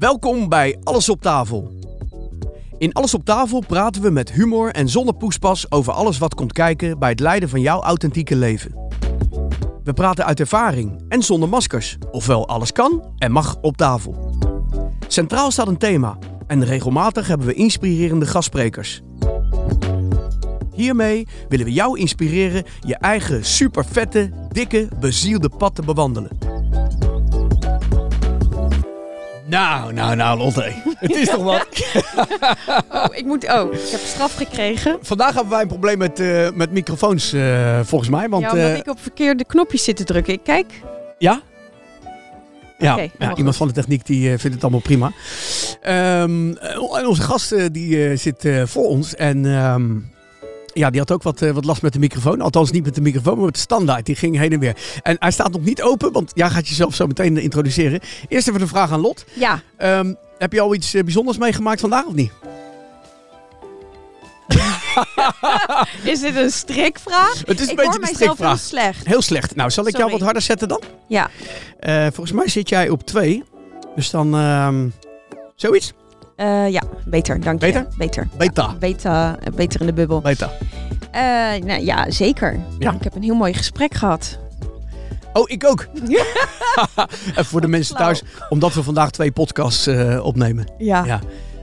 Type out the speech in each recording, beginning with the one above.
Welkom bij Alles op tafel. In Alles op tafel praten we met humor en zonder poespas over alles wat komt kijken bij het leiden van jouw authentieke leven. We praten uit ervaring en zonder maskers, ofwel alles kan en mag op tafel. Centraal staat een thema en regelmatig hebben we inspirerende gastsprekers. Hiermee willen we jou inspireren je eigen supervette, dikke, bezielde pad te bewandelen. Nou, nou, nou, Lotte. Het is toch wat? Oh, ik moet. Oh, ik heb straf gekregen. Vandaag hebben wij een probleem met, eh, met microfoons, eh, volgens mij. Want, ja, omdat eh, ik op verkeerde knopjes zit te drukken. Ik kijk. ja? Ja, ja, iemand van de techniek die vindt het allemaal prima. Ehm, eh, en onze gast die zit voor ons. En ehm, ja, die had ook wat, eh, wat last met de microfoon. Althans niet met de microfoon, maar met de standaard. Die ging heen en weer. En hij staat nog niet open, want jij gaat jezelf zo meteen eh, introduceren. Eerst even de vraag aan Lot. Ja. Ehm, heb je al iets eh, bijzonders meegemaakt vandaag of niet? Is dit een strikvraag? Het is een ik beetje hoor een mijzelf heel strikvraag. slecht. Heel slecht. Nou, zal ik jou wat harder zetten dan? Ja. Volgens mij zit jij op twee. Dus dan ehm, zoiets. Eh, ja, beter. Dank Beter? je. Beter. Beta. Ja, beta, eh, beter in de bubbel. Beta. Eh, nou, ja, zeker. Ja. Ik heb een heel mooi gesprek gehad. Oh, ik ook. Even voor de mensen thuis, omdat we vandaag twee podcasts opnemen. Ja. Ja.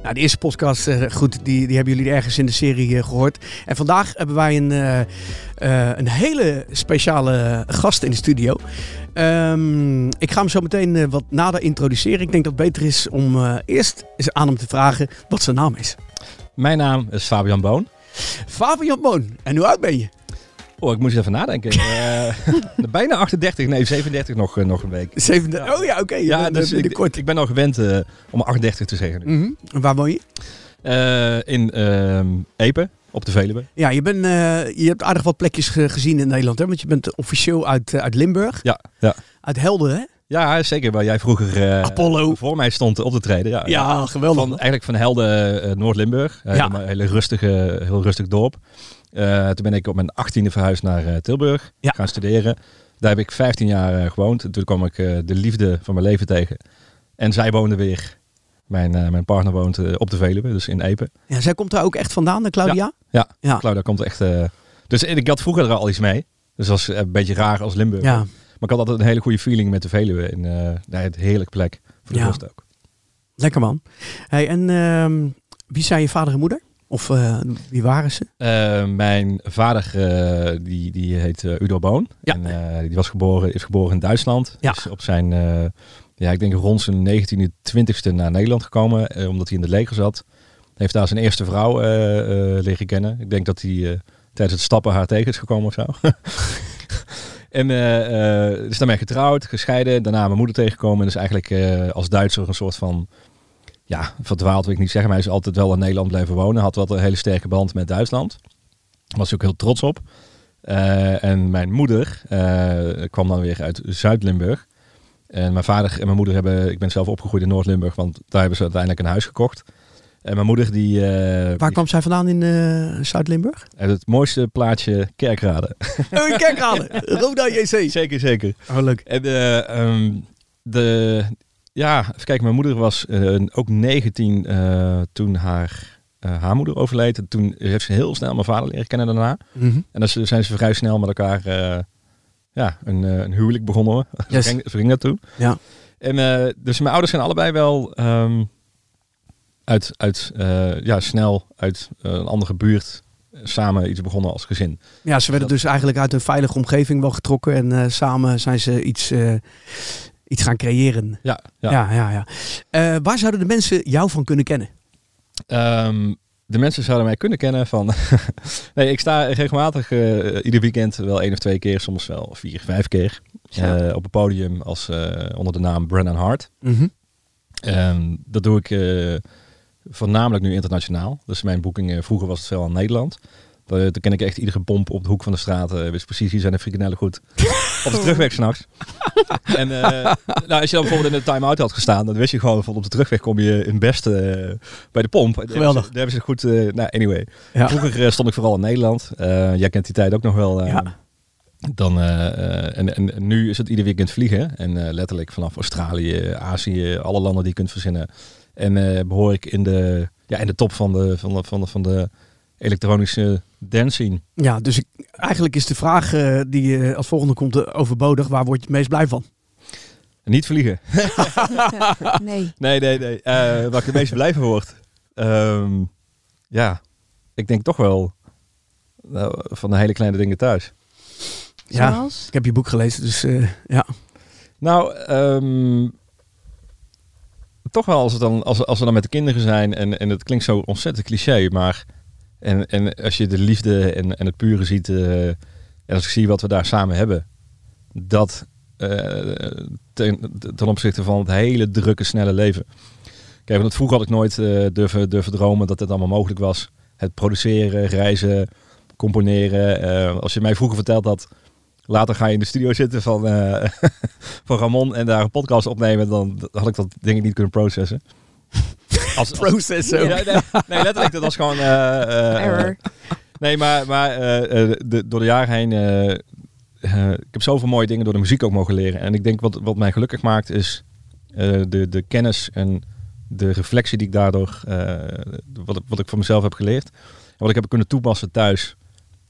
Nou, de eerste podcast, eh, goed, die, die hebben jullie ergens in de serie eh, gehoord. En vandaag hebben wij een, eh, een hele speciale gast in de studio. Ehm, ik ga hem zo meteen wat nader introduceren. Ik denk dat het beter is om eerst eens aan hem te vragen wat zijn naam is. Mijn naam is Fabian Boon. Fabian Boon. En hoe oud ben je? Oh, ik moest even nadenken. Eh, bijna 38, nee 37 nog, eh, nog een week. Zevende. Ja. Oh ja, oké. Ja, ja, dus ik, binnenkort. ik ben al gewend eh, om 38 te zeggen. nu. Mhm. Waar woon je? Eh, in ehm Epe, op de Veluwe. Ja, je, bent, eh, je hebt aardig wat plekjes ge- gezien in Nederland, hè? Want je bent officieel uit, eh, uit Limburg. Ja, ja. Uit Helden, hè? Ja, zeker. Waar jij vroeger eh, Apollo. voor mij stond op te treden. Ja, Ja, geweldig. Van, eigenlijk van Helden eh, Noord-Limburg. Eh, Ja. Een hele rustige, heel rustig dorp. Eh, toen ben ik op mijn 18e verhuisd naar eh, Tilburg. Ja. Gaan studeren. Daar heb ik 15 jaar eh, gewoond. En toen kwam ik de liefde van mijn leven tegen. En zij woonde weer. Mijn, mijn partner woont op de Veluwe, dus in Epe. Ja, zij komt daar ook echt vandaan, de Claudia? Ja, Ja. Claudia komt echt... dus ik had vroeger er al iets mee. Dus dat was een beetje raar als Limburg. Ja. Maar ik had altijd een hele goede feeling met de Veluwe. En daar het heerlijke plek voor de Ja. rust ook. Lekker man. Hey, en ehm, wie zijn je vader en moeder? Of eh, wie waren ze? Eh, mijn vader, eh, die, die heet Udo Boon. Ja. En, die was geboren, is geboren in Duitsland. Ja. Is op zijn, ja, ik denk rond zijn 19e, 20e naar Nederland gekomen. omdat hij in het leger zat. Heeft daar zijn eerste vrouw leren kennen. Ik denk dat hij tijdens het stappen haar tegen is gekomen of zo. en is daarmee getrouwd, gescheiden. Daarna mijn moeder tegengekomen. En is eigenlijk als Duitser een soort van ja, verdwaald wil ik niet zeggen, maar hij is altijd wel in Nederland blijven wonen. Had wel een hele sterke band met Duitsland. Was ook heel trots op. Eh, en mijn moeder eh, kwam dan weer uit Zuid-Limburg. En mijn vader en mijn moeder hebben, ik ben zelf opgegroeid in Noord-Limburg, want daar hebben ze uiteindelijk een huis gekocht. En mijn moeder die, eh, Waar die- kwam zij vandaan in Zuid-Limburg? uit het mooiste plaatsje Kerkrade. Oh, Kerkrade. Roda JC. zeker, zeker. Oh, leuk. En eh, ehm, de, ja, even kijken, mijn moeder was eh, ook 19 eh, toen haar, eh, haar moeder overleed. En toen heeft ze heel snel mijn vader leren kennen daarna. Mhm. En dan zijn ze vrij snel met elkaar ja, een, een huwelijk begonnen. Yes. Zo, ging, zo ging dat toen. Ja. En dus mijn ouders zijn allebei wel ehm, uit, uit ja, snel uit een andere buurt samen iets begonnen als gezin. ja, ze werden dus eigenlijk uit een veilige omgeving wel getrokken. En samen zijn ze iets, iets gaan creëren. Ja, ja. Ja, ja, ja. Eh, waar zouden de mensen jou van kunnen kennen? Ehm, de mensen zouden mij kunnen kennen van... nee, ik sta regelmatig eh, ieder weekend wel één of twee keer, soms wel vier, vijf keer. Ja. eh, op het podium als, onder de naam Brennan Hart. Mhm. Ehm, dat doe ik voornamelijk nu internationaal. Dus mijn boekingen, vroeger was het veel aan Nederland. Daar, daar ken ik echt iedere pomp op de hoek van de straat. eh, wist precies, hier zijn de frikandellen goed. op de terugweg s'nachts. en eh, nou, als je dan bijvoorbeeld in de time-out had gestaan, dan wist je gewoon van op de terugweg kom je in best eh, bij de pomp. Daar hebben Geweldig. ze- Daar hebben ze goed, eh, nou anyway. Ja. Vroeger eh, stond ik vooral in Nederland. Eh, jij kent die tijd ook nog wel. eh, Ja. Dan, eh, eh, en, en nu is het ieder weekend vliegen. En eh, letterlijk vanaf Australië, Azië, alle landen die je kunt verzinnen. En eh, behoor ik in de, ja, in de top van de, van de, van de, van de elektronische dance scene. Ja, dus ik, eigenlijk is de vraag eh, die eh, als volgende komt eh, overbodig. Waar word je het meest blij van? Niet vliegen. nee. Nee, nee, nee. Eh, waar ik het meest blij van word. Ehm, ja, ik denk toch wel nou, van de hele kleine dingen thuis. Ja, Zoals? ik heb je boek gelezen, dus eh, ja. Nou, ehm, toch wel als, het dan, als, als we dan met de kinderen zijn. En, en het klinkt zo ontzettend cliché, maar... En, en als je de liefde en, en het pure ziet... eh, en als ik zie wat we daar samen hebben... Dat eh, ten, opzichte van het hele drukke, snelle leven. Kijk, want vroeger had ik nooit eh, durven, durven dromen dat dit allemaal mogelijk was. Het produceren, reizen, componeren. Als je mij vroeger verteld had... Later ga je in de studio zitten van, van Ramon en daar een podcast opnemen. Dan had ik dat denk ik niet kunnen processen. Als, Proces nee, nee, letterlijk. Dat was gewoon... eh, eh, eh, Error. Nee, maar, maar de, door de jaren heen... ik heb zoveel mooie dingen door de muziek ook mogen leren. En ik denk wat, wat mij gelukkig maakt is eh, de, de kennis en de reflectie die ik daardoor... eh, wat, ik- wat ik voor mezelf heb geleerd. En wat ik heb kunnen toepassen thuis.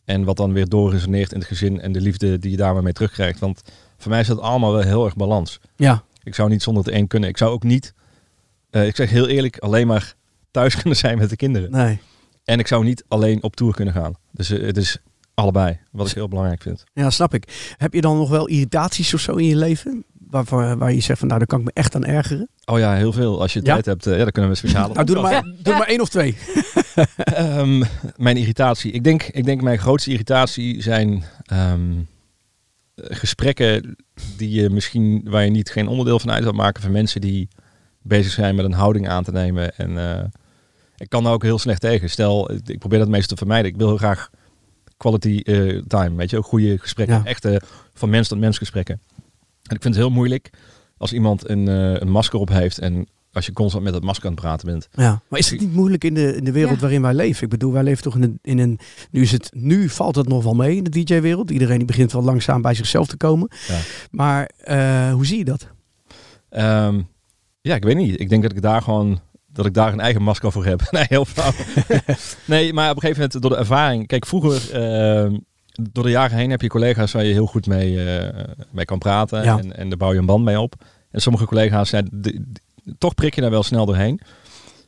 En wat dan weer doorresoneert in het gezin en de liefde die je daar maar mee terugkrijgt. Want voor mij is dat allemaal wel heel erg balans. Ja, Ik zou niet zonder het een kunnen. Ik zou ook niet, eh, ik zeg heel eerlijk, alleen maar thuis kunnen zijn met de kinderen. nee. En ik zou niet alleen op tour kunnen gaan. Dus eh, het is allebei, wat ik heel belangrijk vind. Ja, snap ik. Heb je dan nog wel irritaties of zo in je leven? Waarvan, waar je zegt van nou, daar kan ik me echt aan ergeren. Oh ja, heel veel. Als je Ja? tijd hebt, eh, ja, dan kunnen we speciale Nou, doe er maar, doe er maar één of twee. Ehm, mijn irritatie. Ik denk, ik denk mijn grootste irritatie zijn ehm, gesprekken die je misschien waar je niet geen onderdeel van uit wil maken van mensen die bezig zijn met een houding aan te nemen. En eh, ik kan daar ook heel slecht tegen. Stel, ik probeer dat meestal te vermijden. Ik wil heel graag quality eh, time, weet je, ook goede gesprekken, Ja. echte van mens tot mens gesprekken. En ik vind het heel moeilijk als iemand een, eh, een masker op heeft en als je constant met dat masker aan het praten bent. Ja, maar is het niet moeilijk in de, in de wereld Ja. waarin wij leven? Ik bedoel, wij leven toch in een, in een... Nu, is het, nu valt het nog wel mee in de DJ-wereld. Iedereen die begint wel langzaam bij zichzelf te komen. Ja. Maar eh, hoe zie je dat? Ehm, ja, ik weet niet. Ik denk dat ik daar gewoon dat ik daar een eigen masker voor heb. nee, heel flauw. nee, maar op een gegeven moment door de ervaring. Kijk, vroeger ehm, door de jaren heen heb je collega's waar je heel goed mee, eh, mee kan praten Ja. en, en daar bouw je een band mee op. En sommige collega's de- de- toch prik je daar wel snel doorheen.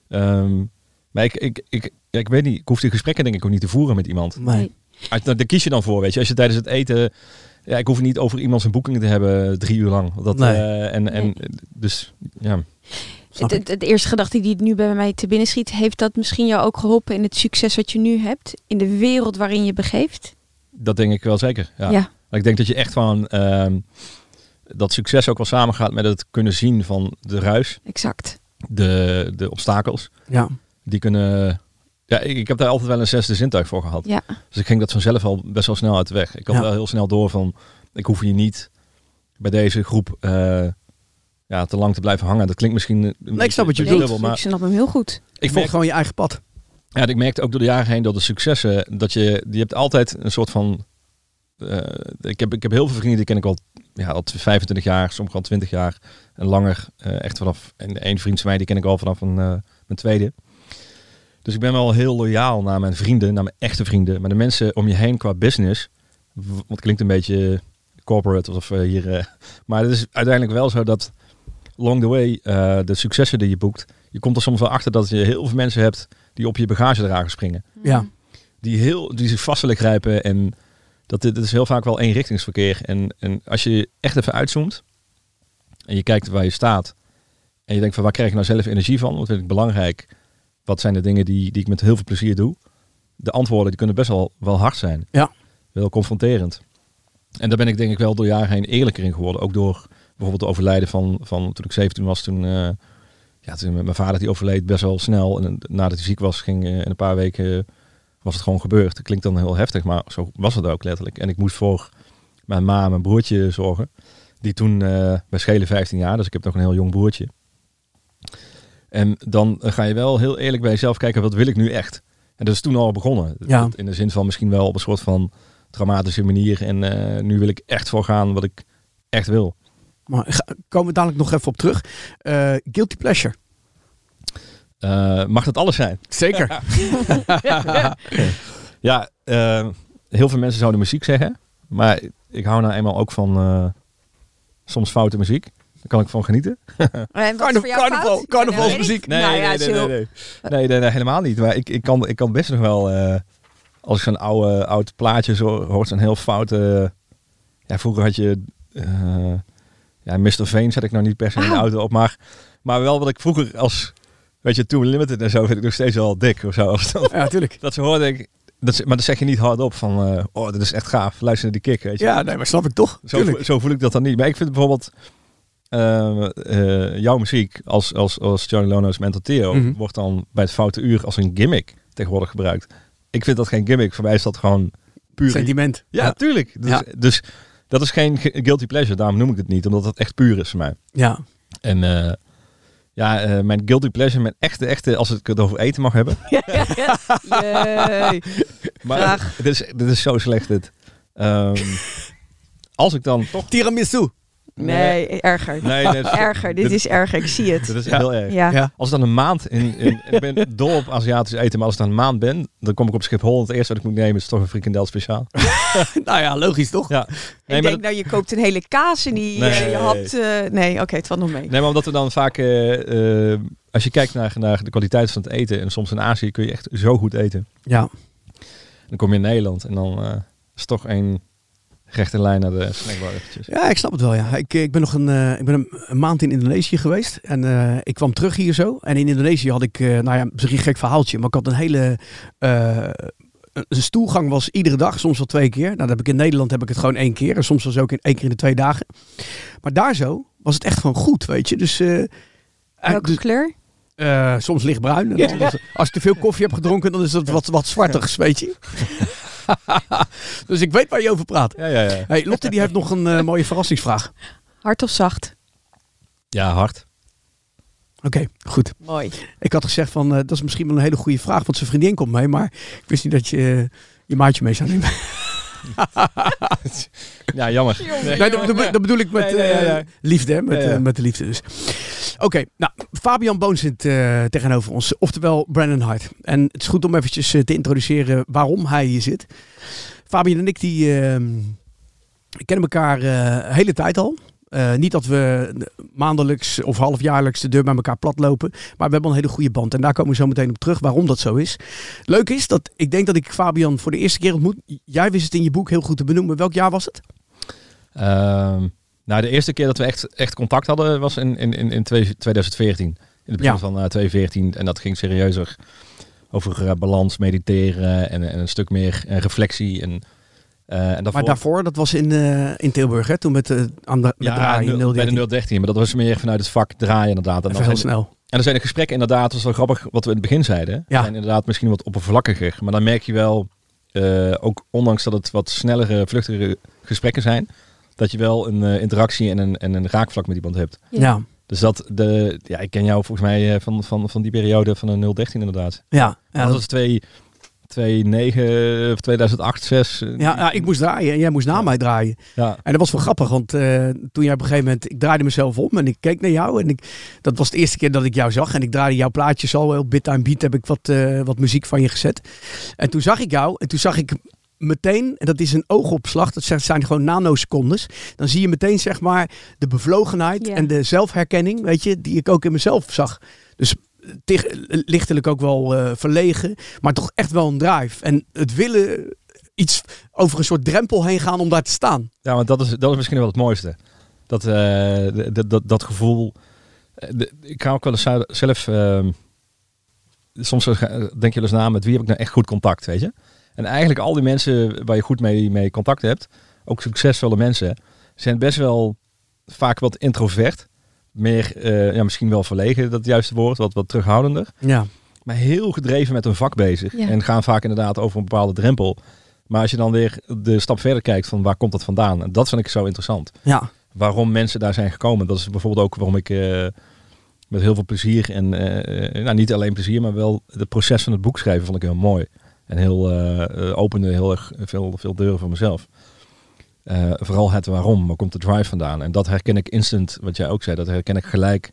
Ehm, maar ik, ik, ik, ja, ik weet niet. Ik hoef die gesprekken denk ik ook niet te voeren met iemand. Nee. Daar kies je dan voor, weet je. Als je tijdens het eten... Ja, ik hoef niet over iemand zijn boeking te hebben drie uur lang. Dat, Nee. eh, en, en, dus, ja. Het, eerste gedachte die het nu bij mij te binnen schiet, heeft dat misschien jou ook geholpen in het succes wat je nu hebt? In de wereld waarin je begeeft? Dat denk ik wel zeker. Ja. Ik denk dat je echt van... ehm, dat succes ook wel samengaat met het kunnen zien van de ruis. exact. De, de obstakels. Ja. Die kunnen... Ja, ik, ik heb daar altijd wel een zesde zintuig voor gehad. Ja. Dus ik ging dat vanzelf al best wel snel uit de weg. Ik had Ja. wel heel snel door van... Ik hoef hier niet bij deze groep eh, ja, te lang te blijven hangen. Dat klinkt misschien... een Nee, ik snap wat je beetje bedoelt. dubbel, maar ik snap hem heel goed. Ik volg gewoon je eigen pad. ja, ik merkte ook door de jaren heen dat de successen... Dat je, je hebt altijd een soort van... eh, ik, heb, ik heb heel veel vrienden, die ken ik al, ja, al 25 jaar, sommigen al 20 jaar. En langer, eh, echt vanaf... En één vriend van mij, die ken ik al vanaf een, eh, mijn tweede. Dus ik ben wel heel loyaal naar mijn vrienden, naar mijn echte vrienden. Maar de mensen om je heen qua business... w- Want het klinkt een beetje corporate, alsof we hier... eh, maar het is uiteindelijk wel zo dat along the way, eh, de successen die je boekt... Je komt er soms wel achter dat je heel veel mensen hebt die op je bagagedrager springen. Ja. Die, heel, die zich vast willen grijpen. En dat, dit is heel vaak wel eenrichtingsverkeer. En, en als je echt even uitzoomt en je kijkt waar je staat. En je denkt van waar krijg ik nou zelf energie van? Wat vind ik belangrijk? Wat zijn de dingen die, die ik met heel veel plezier doe? De antwoorden die kunnen best wel, wel hard zijn. Ja. Wel confronterend. En daar ben ik denk ik wel door jaren heen eerlijker in geworden. Ook door bijvoorbeeld het overlijden van, van toen ik 17 was. Toen, eh, ja, toen met mijn vader die overleed best wel snel. En nadat hij ziek was, ging eh, in een paar weken was het gewoon gebeurd. Dat klinkt dan heel heftig, maar zo was het ook letterlijk. En ik moest voor mijn ma en mijn broertje zorgen. Die toen, wij schelen 15 jaar, dus ik heb nog een heel jong broertje. En dan ga je wel heel eerlijk bij jezelf kijken, wat wil ik nu echt? En dat is toen al begonnen. Ja. In de zin van misschien wel op een soort van dramatische manier. En eh, nu wil ik echt voor gaan wat ik echt wil. Maar ga- komen we dadelijk nog even op terug. Eh, guilty pleasure. Eh, mag dat alles zijn? Zeker. Ja, heel veel mensen zouden muziek zeggen. Maar ik hou nou eenmaal ook van soms foute muziek. Daar kan ik van genieten. En wat is Carna- voor jou carnaval- fout? carnavalsmuziek. Dat nou nee, nee, nee, nee, nee, helemaal niet. Maar ik, ik, kan, ik kan best nog wel, eh, als ik zo'n oude, oud plaatje zo hoort, zo'n heel foute... ja, vroeger had je... eh ja, Mr. Veen zet ik nou niet per se in de Oh. auto op. Maar, maar wel wat ik vroeger als... Weet je, Too Limited en zo vind ik nog steeds wel dik of zo. Dat, Ja, natuurlijk. dat ze hoorde ik... Dat, is- maar dat zeg je niet hardop van... eh, oh, dit is echt gaaf. Luister naar die kick, weet je. Ja, nee, maar snap ik toch. Zo, zo voel ik dat dan niet. Maar ik vind bijvoorbeeld eh, eh, jouw muziek als, als, als Johnny Lono's Mental Theo Mhm. wordt dan bij het foute uur als een gimmick tegenwoordig gebruikt. Ik vind dat geen gimmick. Voor mij is dat gewoon puur. Sentiment. Ja, tuurlijk. Dus, Ja. dus dat is geen gu- guilty pleasure. Daarom noem ik het niet, omdat het echt puur is voor mij. Ja. En eh, ja, mijn guilty pleasure, mijn echte, echte, als ik het over eten mag hebben. Maar Graag. dit is, dit is zo slecht dit. Ehm, als ik dan toch... Tiramisu. Nee, erger. Nee, Erger, dit is erger. Ik zie het. Dit is Ja. heel erg. Ja. Ja. Als ik dan een maand in, in ik ben dol op Aziatisch eten, maar als ik dan een maand ben, dan kom ik op Schiphol. En het eerste wat ik moet nemen is toch een frikandel speciaal. nou ja, logisch toch? Ja. Nee, ik maar, denk, dat- nou, je koopt een hele kaas en die Nee. eh, je had... eh, nee, oké, het valt nog mee. nee, maar omdat we dan vaak, eh, als je kijkt naar, naar de kwaliteit van het eten, en soms in Azië kun je echt zo goed eten. Ja. Dan kom je in Nederland en dan eh, is het toch een rechte lijn naar de snackbar eventjes. Ja, ik snap het wel. Ja. Ik, ik ben nog een, eh, ik ben een, een maand in Indonesië geweest. En eh, ik kwam terug hier zo. En in Indonesië had ik, eh, nou ja, misschien een gek verhaaltje. Maar ik had een hele... eh, een stoelgang was iedere dag, soms wel twee keer. Nou, dat heb ik in Nederland heb ik het gewoon één keer. En soms was het ook in één keer in de twee dagen. Maar daar zo was het echt gewoon goed, weet je. Dus, eh, eh, Welke dus kleur? eh, soms lichtbruin. Als je te veel koffie hebt gedronken, dan is dat wat, wat zwartigs, weet je. dus ik weet waar je over praat. Ja, ja, ja. Hey, Lotte die heeft nog een eh, mooie verrassingsvraag. Hard of zacht? Ja, hard. Oké, goed. Mooi. Ik had gezegd van, eh, dat is misschien wel een hele goede vraag, want zijn vriendin komt mee, maar ik wist niet dat je eh, je maatje mee zou nemen. Ja, jammer. Nee, dat, dat bedoel- dat bedoel ik met Nee, eh, liefde, hè? Met, Ja, ja. eh, met de liefde dus. Oké, nou, Fabian Boon zit eh, tegenover ons, oftewel Brandon Hart. En het is goed om eventjes te introduceren waarom hij hier zit. Fabian en ik, die eh, kennen elkaar een hele tijd al. Eh, niet dat we maandelijks of halfjaarlijks de deur bij elkaar platlopen. Maar we hebben een hele goede band. En daar komen we zo meteen op terug waarom dat zo is. Leuk is dat ik denk dat ik Fabian voor de eerste keer ontmoet. Jij wist het in je boek heel goed te benoemen. Welk jaar was het? Ehm, nou, de eerste keer dat we echt, echt contact hadden was in, in, in, in twee- 2014. In het begin Ja. van eh 2014. En dat ging serieuzer over eh, balans, mediteren en, en een stuk meer eh, reflectie. En, eh, en daarvoor, Maar daarvoor, dat was in, eh, in Tilburg, hè? Toen met, eh aan de, met ja, draaien, nul- bij 013. de 013. Maar dat was meer vanuit het vak draaien inderdaad. En, Even dan heel zijn, snel. en er zijn de gesprekken inderdaad, dat is wel grappig wat we in het begin zeiden. Ja. zijn inderdaad misschien wat oppervlakkiger. Maar dan merk je wel, eh, ook ondanks dat het wat snellere, vluchtigere gesprekken zijn, dat je wel een eh, interactie en een, en een raakvlak met iemand hebt. Ja. Dus dat, de, ja, ik ken jou volgens mij eh, van, van, van die periode van een 013 inderdaad. ja. Ja, dat was 2, 2009 of 2008, 6. ja, ja, ik moest draaien en jij moest na mij draaien. ja. En dat was wel grappig, want eh, toen jij op een gegeven moment... Ik draaide mezelf om en ik keek naar jou. En ik, dat was de eerste keer dat ik jou zag. En ik draaide jouw plaatjes al. Op Bit aan Beat heb ik wat, eh, wat muziek van je gezet. En toen zag ik jou. En toen zag ik meteen, en dat is een oogopslag. Dat zijn- zijn gewoon nanosecondes. Dan zie je meteen zeg maar de bevlogenheid en de zelfherkenning. Weet je, die ik ook in mezelf zag. Dus tig- lichtelijk ook wel eh, verlegen. Maar toch echt wel een drive. En het willen iets over een soort drempel heen gaan om daar te staan. ja, want dat is, dat is misschien wel het mooiste. Dat, eh, dat, dat, gevoel. eh, ik ga ook wel eens zelf- ehm, soms denk je eens na met wie heb ik nou echt goed contact, weet je? En eigenlijk al die mensen waar je goed mee, mee contact hebt, ook succesvolle mensen, zijn best wel vaak wat introvert. Meer, eh, ja, misschien wel verlegen, dat juiste woord, wat, wat terughoudender. Ja. maar heel gedreven met hun vak bezig. Ja. En gaan vaak inderdaad over een bepaalde drempel. Maar als je dan weer de stap verder kijkt van waar komt dat vandaan? En dat vind ik zo interessant. Ja. Waarom mensen daar zijn gekomen. Dat is bijvoorbeeld ook waarom ik eh, met heel veel plezier en eh, nou, niet alleen plezier, maar wel het proces van het boek schrijven vond ik heel mooi. En heel opende heel erg veel, veel deuren voor mezelf. Eh, vooral het waarom, waar komt de drive vandaan? En dat herken ik instant, wat jij ook zei, dat herken ik gelijk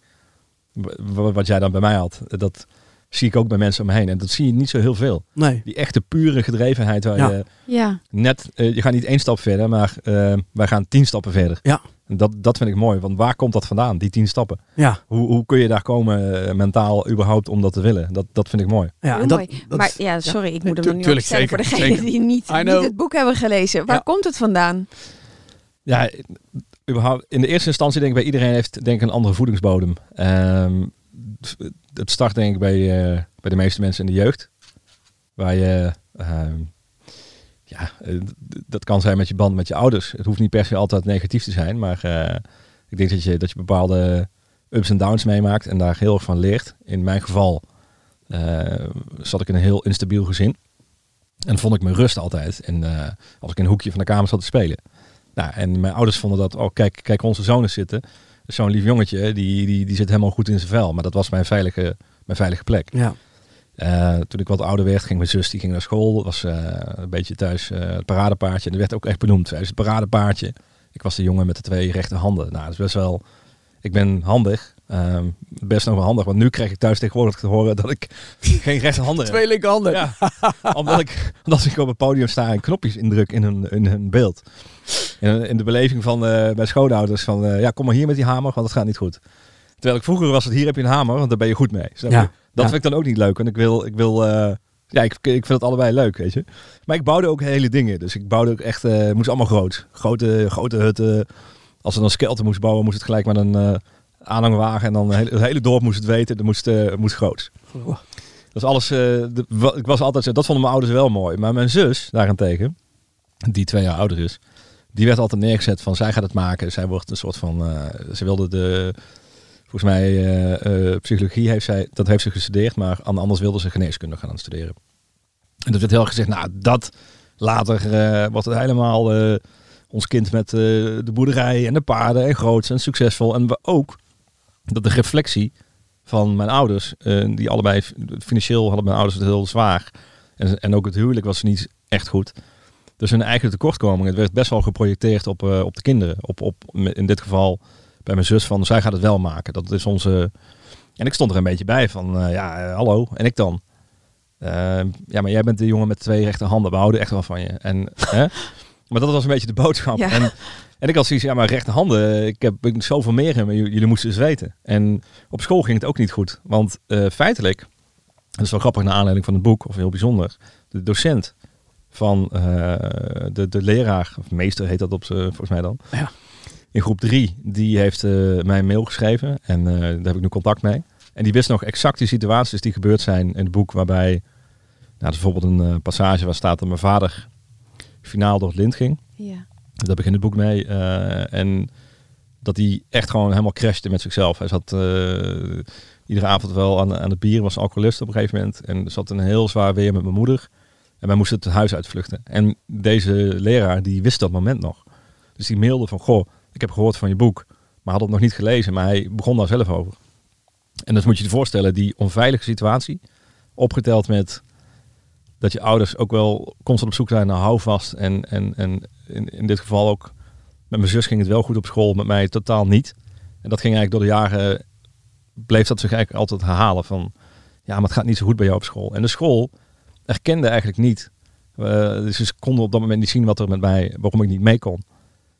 wat jij dan bij mij had. Dat zie ik ook bij mensen om me heen. En dat zie je niet zo heel veel. Nee. Die echte pure gedrevenheid waar Ja. je Ja, net, eh, je gaat niet één stap verder, maar eh, wij gaan tien stappen verder. Ja. En dat, dat vind ik mooi, want waar komt dat vandaan, die tien stappen? Ja, Hoe, hoe kun je daar komen eh, mentaal überhaupt om dat te willen? Dat, dat vind ik mooi. ja heel en dat, mooi. dat- maar ja, sorry, ik moet hem nog niet tuurlijk, opstellen voor degenen die niet, niet het boek hebben gelezen. Waar Ja. komt het vandaan? Ja, überhaupt, in de eerste instantie denk ik bij iedereen heeft denk ik een andere voedingsbodem. Ehm, het start denk ik bij, eh, bij de meeste mensen in de jeugd. Waar je, ehm, ja, eh, dat kan zijn met je band met je ouders. Het hoeft niet per se altijd negatief te zijn, maar eh, ik denk dat je, dat je bepaalde ups en downs meemaakt en daar heel erg van leert. In mijn geval eh, zat ik in een heel instabiel gezin. En vond ik mijn rust altijd. En als ik in een hoekje van de kamer zat te spelen. Nou, en mijn ouders vonden dat, oh kijk, kijk onze zoon eens zitten. Zo'n lief jongetje, die, die, die zit helemaal goed in zijn vel. Maar dat was mijn veilige, mijn veilige plek. ja. Eh, toen ik wat ouder werd, ging mijn zus die ging naar school. Was eh, een beetje thuis eh, het paradepaardje. En dat werd ook echt benoemd. Is het paradepaardje. Ik was de jongen met de twee rechte handen. Nou, dat is best wel... Ik ben handig. Ehm, best nog wel handig. Want nu krijg ik thuis tegenwoordig te horen dat ik geen rechte handen heb. Twee linkerhanden. Ja, omdat ik, omdat ik op het podium sta en knopjes indruk in hun, in hun beeld. In, in de beleving van mijn schoonouders van, ja, kom maar hier met die hamer, want dat gaat niet goed. Terwijl ik vroeger was het, hier heb je een hamer, want daar ben je goed mee. Snap je? Dat ja. vind ik dan ook niet leuk, want ik wil, ik wil eh, ja, ik, ik vind het allebei leuk, weet je. Maar ik bouwde ook hele dingen, dus ik bouwde ook echt, het moest allemaal groot. Grote, grote hutten. Als er dan skelter moest bouwen, moest het gelijk met een eh, aanhangwagen en dan het hele, het hele dorp moest het weten, dat moest, moest groot. Dat is alles. de- wa- ik was altijd. Dat vonden mijn ouders wel mooi. Maar mijn zus daarentegen, die twee jaar ouder is, die werd altijd neergezet van zij gaat het maken. Zij wordt een soort van. ze wilde de. Volgens mij eh, eh, psychologie heeft zij, dat heeft ze gestudeerd, maar an- anders wilde ze geneeskunde gaan studeren. En dat werd heel gezegd, nou dat later wordt het helemaal ons kind met de boerderij en de paarden en groots en succesvol. En we ook dat de reflectie van mijn ouders, die allebei financieel hadden mijn ouders het heel zwaar. En, en ook het huwelijk was niet echt goed. Dus hun eigen tekortkoming, het werd best wel geprojecteerd op, op de kinderen. Op, op, in dit geval bij mijn zus van, zij gaat het wel maken. Dat is onze... En ik stond er een beetje bij van, eh, ja, eh, hallo. En ik dan? Eh, ja, maar jij bent de jongen met twee rechterhanden. We houden echt wel van je. En, hè? Maar dat was een beetje de boodschap. Ja. En, en ik had zoiets, ja, maar rechterhanden, ik heb ik zoveel meer in, maar jullie moesten eens weten. En op school ging het ook niet goed. Want eh, feitelijk, dat is wel grappig naar aanleiding van het boek, of heel bijzonder, de docent van de, de leraar, of meester heet dat op z'n- volgens mij dan, Ja. In groep drie, die heeft eh, mij een mail geschreven en eh, daar heb ik nu contact mee. En die wist nog exact die situaties die gebeurd zijn in het boek, waarbij, nou, dat is bijvoorbeeld een eh, passage waar staat dat mijn vader finaal door het lint ging. Ja. Daar begint het boek mee. en dat hij echt gewoon helemaal crashte met zichzelf. Hij zat iedere avond wel aan, aan het bier, was alcoholist op een gegeven moment. En zat een heel zwaar weer met mijn moeder. En wij moesten het huis uitvluchten. En deze leraar, die wist dat moment nog. Dus die mailde van, goh, ik heb gehoord van je boek. Maar had het nog niet gelezen, maar hij begon daar zelf over. En dat moet je je voorstellen, die onveilige situatie. Opgeteld met dat je ouders ook wel constant op zoek zijn naar houvast. En, en, en in, in dit geval ook, met mijn zus ging het wel goed op school, met mij totaal niet. En dat ging eigenlijk door de jaren, bleef dat zich eigenlijk altijd herhalen van, ja, maar het gaat niet zo goed bij jou op school. En de school erkende eigenlijk niet, eh, dus ze konden op dat moment niet zien wat er met mij, waarom ik niet mee kon.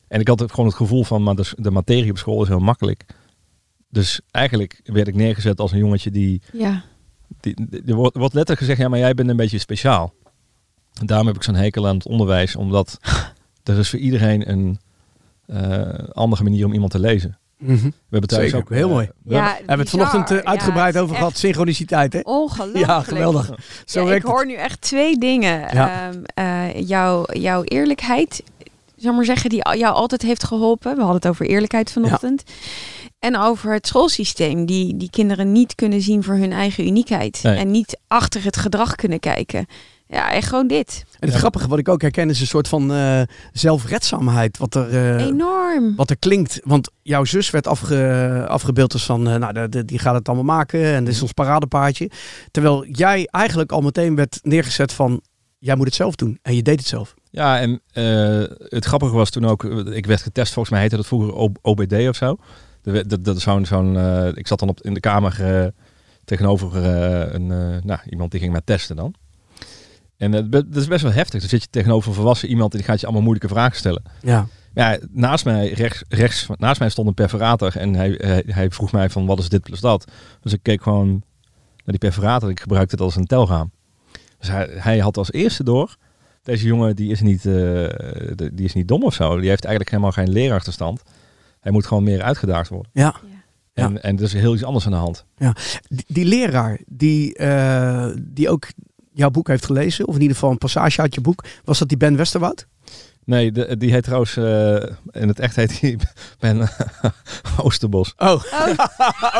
En ik had het gewoon het gevoel van, maar de, de materie op school is heel makkelijk. Dus eigenlijk werd ik neergezet als een jongetje die Ja. die, die- er wordt, er wordt letterlijk gezegd, ja, maar jij bent een beetje speciaal. En daarom heb ik zo'n hekel aan het onderwijs, omdat er is voor iedereen een eh, andere manier om iemand te lezen. Mhm. We hebben thuis Zeker, ook heel eh, mooi. we Ja, hebben- het vanochtend eh, uitgebreid Ja, het over gehad. Synchroniciteit, hè? Ongelooflijk. Ja, geweldig. Zo Ja, ik het. hoor nu echt twee dingen. Ja. Ehm, eh, jouw, jouw eerlijkheid, zal maar zeggen, die jou altijd heeft geholpen. We hadden het over eerlijkheid vanochtend. En over het schoolsysteem, die, die kinderen niet kunnen zien voor hun eigen uniekheid. Nee. En niet achter het gedrag kunnen kijken. Ja, en gewoon dit. En het grappige wat ik ook herken is een soort van eh, zelfredzaamheid. Wat er, eh, Enorm. wat er klinkt. Want jouw zus werd afge, afgebeeld als van, eh, nou, de, de- die gaat het allemaal maken. En dit is ons paradepaardje. Terwijl jij eigenlijk al meteen werd neergezet van, jij moet het zelf doen. En je deed het zelf. Ja, en eh, het grappige was toen ook, ik werd getest, volgens mij heette dat vroeger OBD of zo. Dat, dat, dat zo'n, zo'n, eh, ik zat dan op, in de kamer eh, tegenover eh, een, eh, nou, iemand die ging mij testen dan. En eh, dat is best wel heftig. Dan zit je tegenover een volwassen iemand en die gaat je allemaal moeilijke vragen stellen. Ja. Ja, naast mij, rechts, rechts naast mij stond een perforator en hij, hij, hij vroeg mij van wat is dit plus dat. Dus ik keek gewoon naar die perforator. Ik gebruikte het als een telraam. Dus hij, hij had als eerste door, deze jongen die is, niet, eh, die is niet dom of zo. Die heeft eigenlijk helemaal geen leerachterstand. Hij moet gewoon meer uitgedaagd worden. ja. En, en er is heel iets anders aan de hand. Die, die leraar die, eh, die ook jouw boek heeft gelezen, of in ieder geval een passage uit je boek, was dat die Ben Westerwoud? Nee, de, die heet trouwens, eh, in het echt heet hij Ben Oosterbos. Oh, Oh,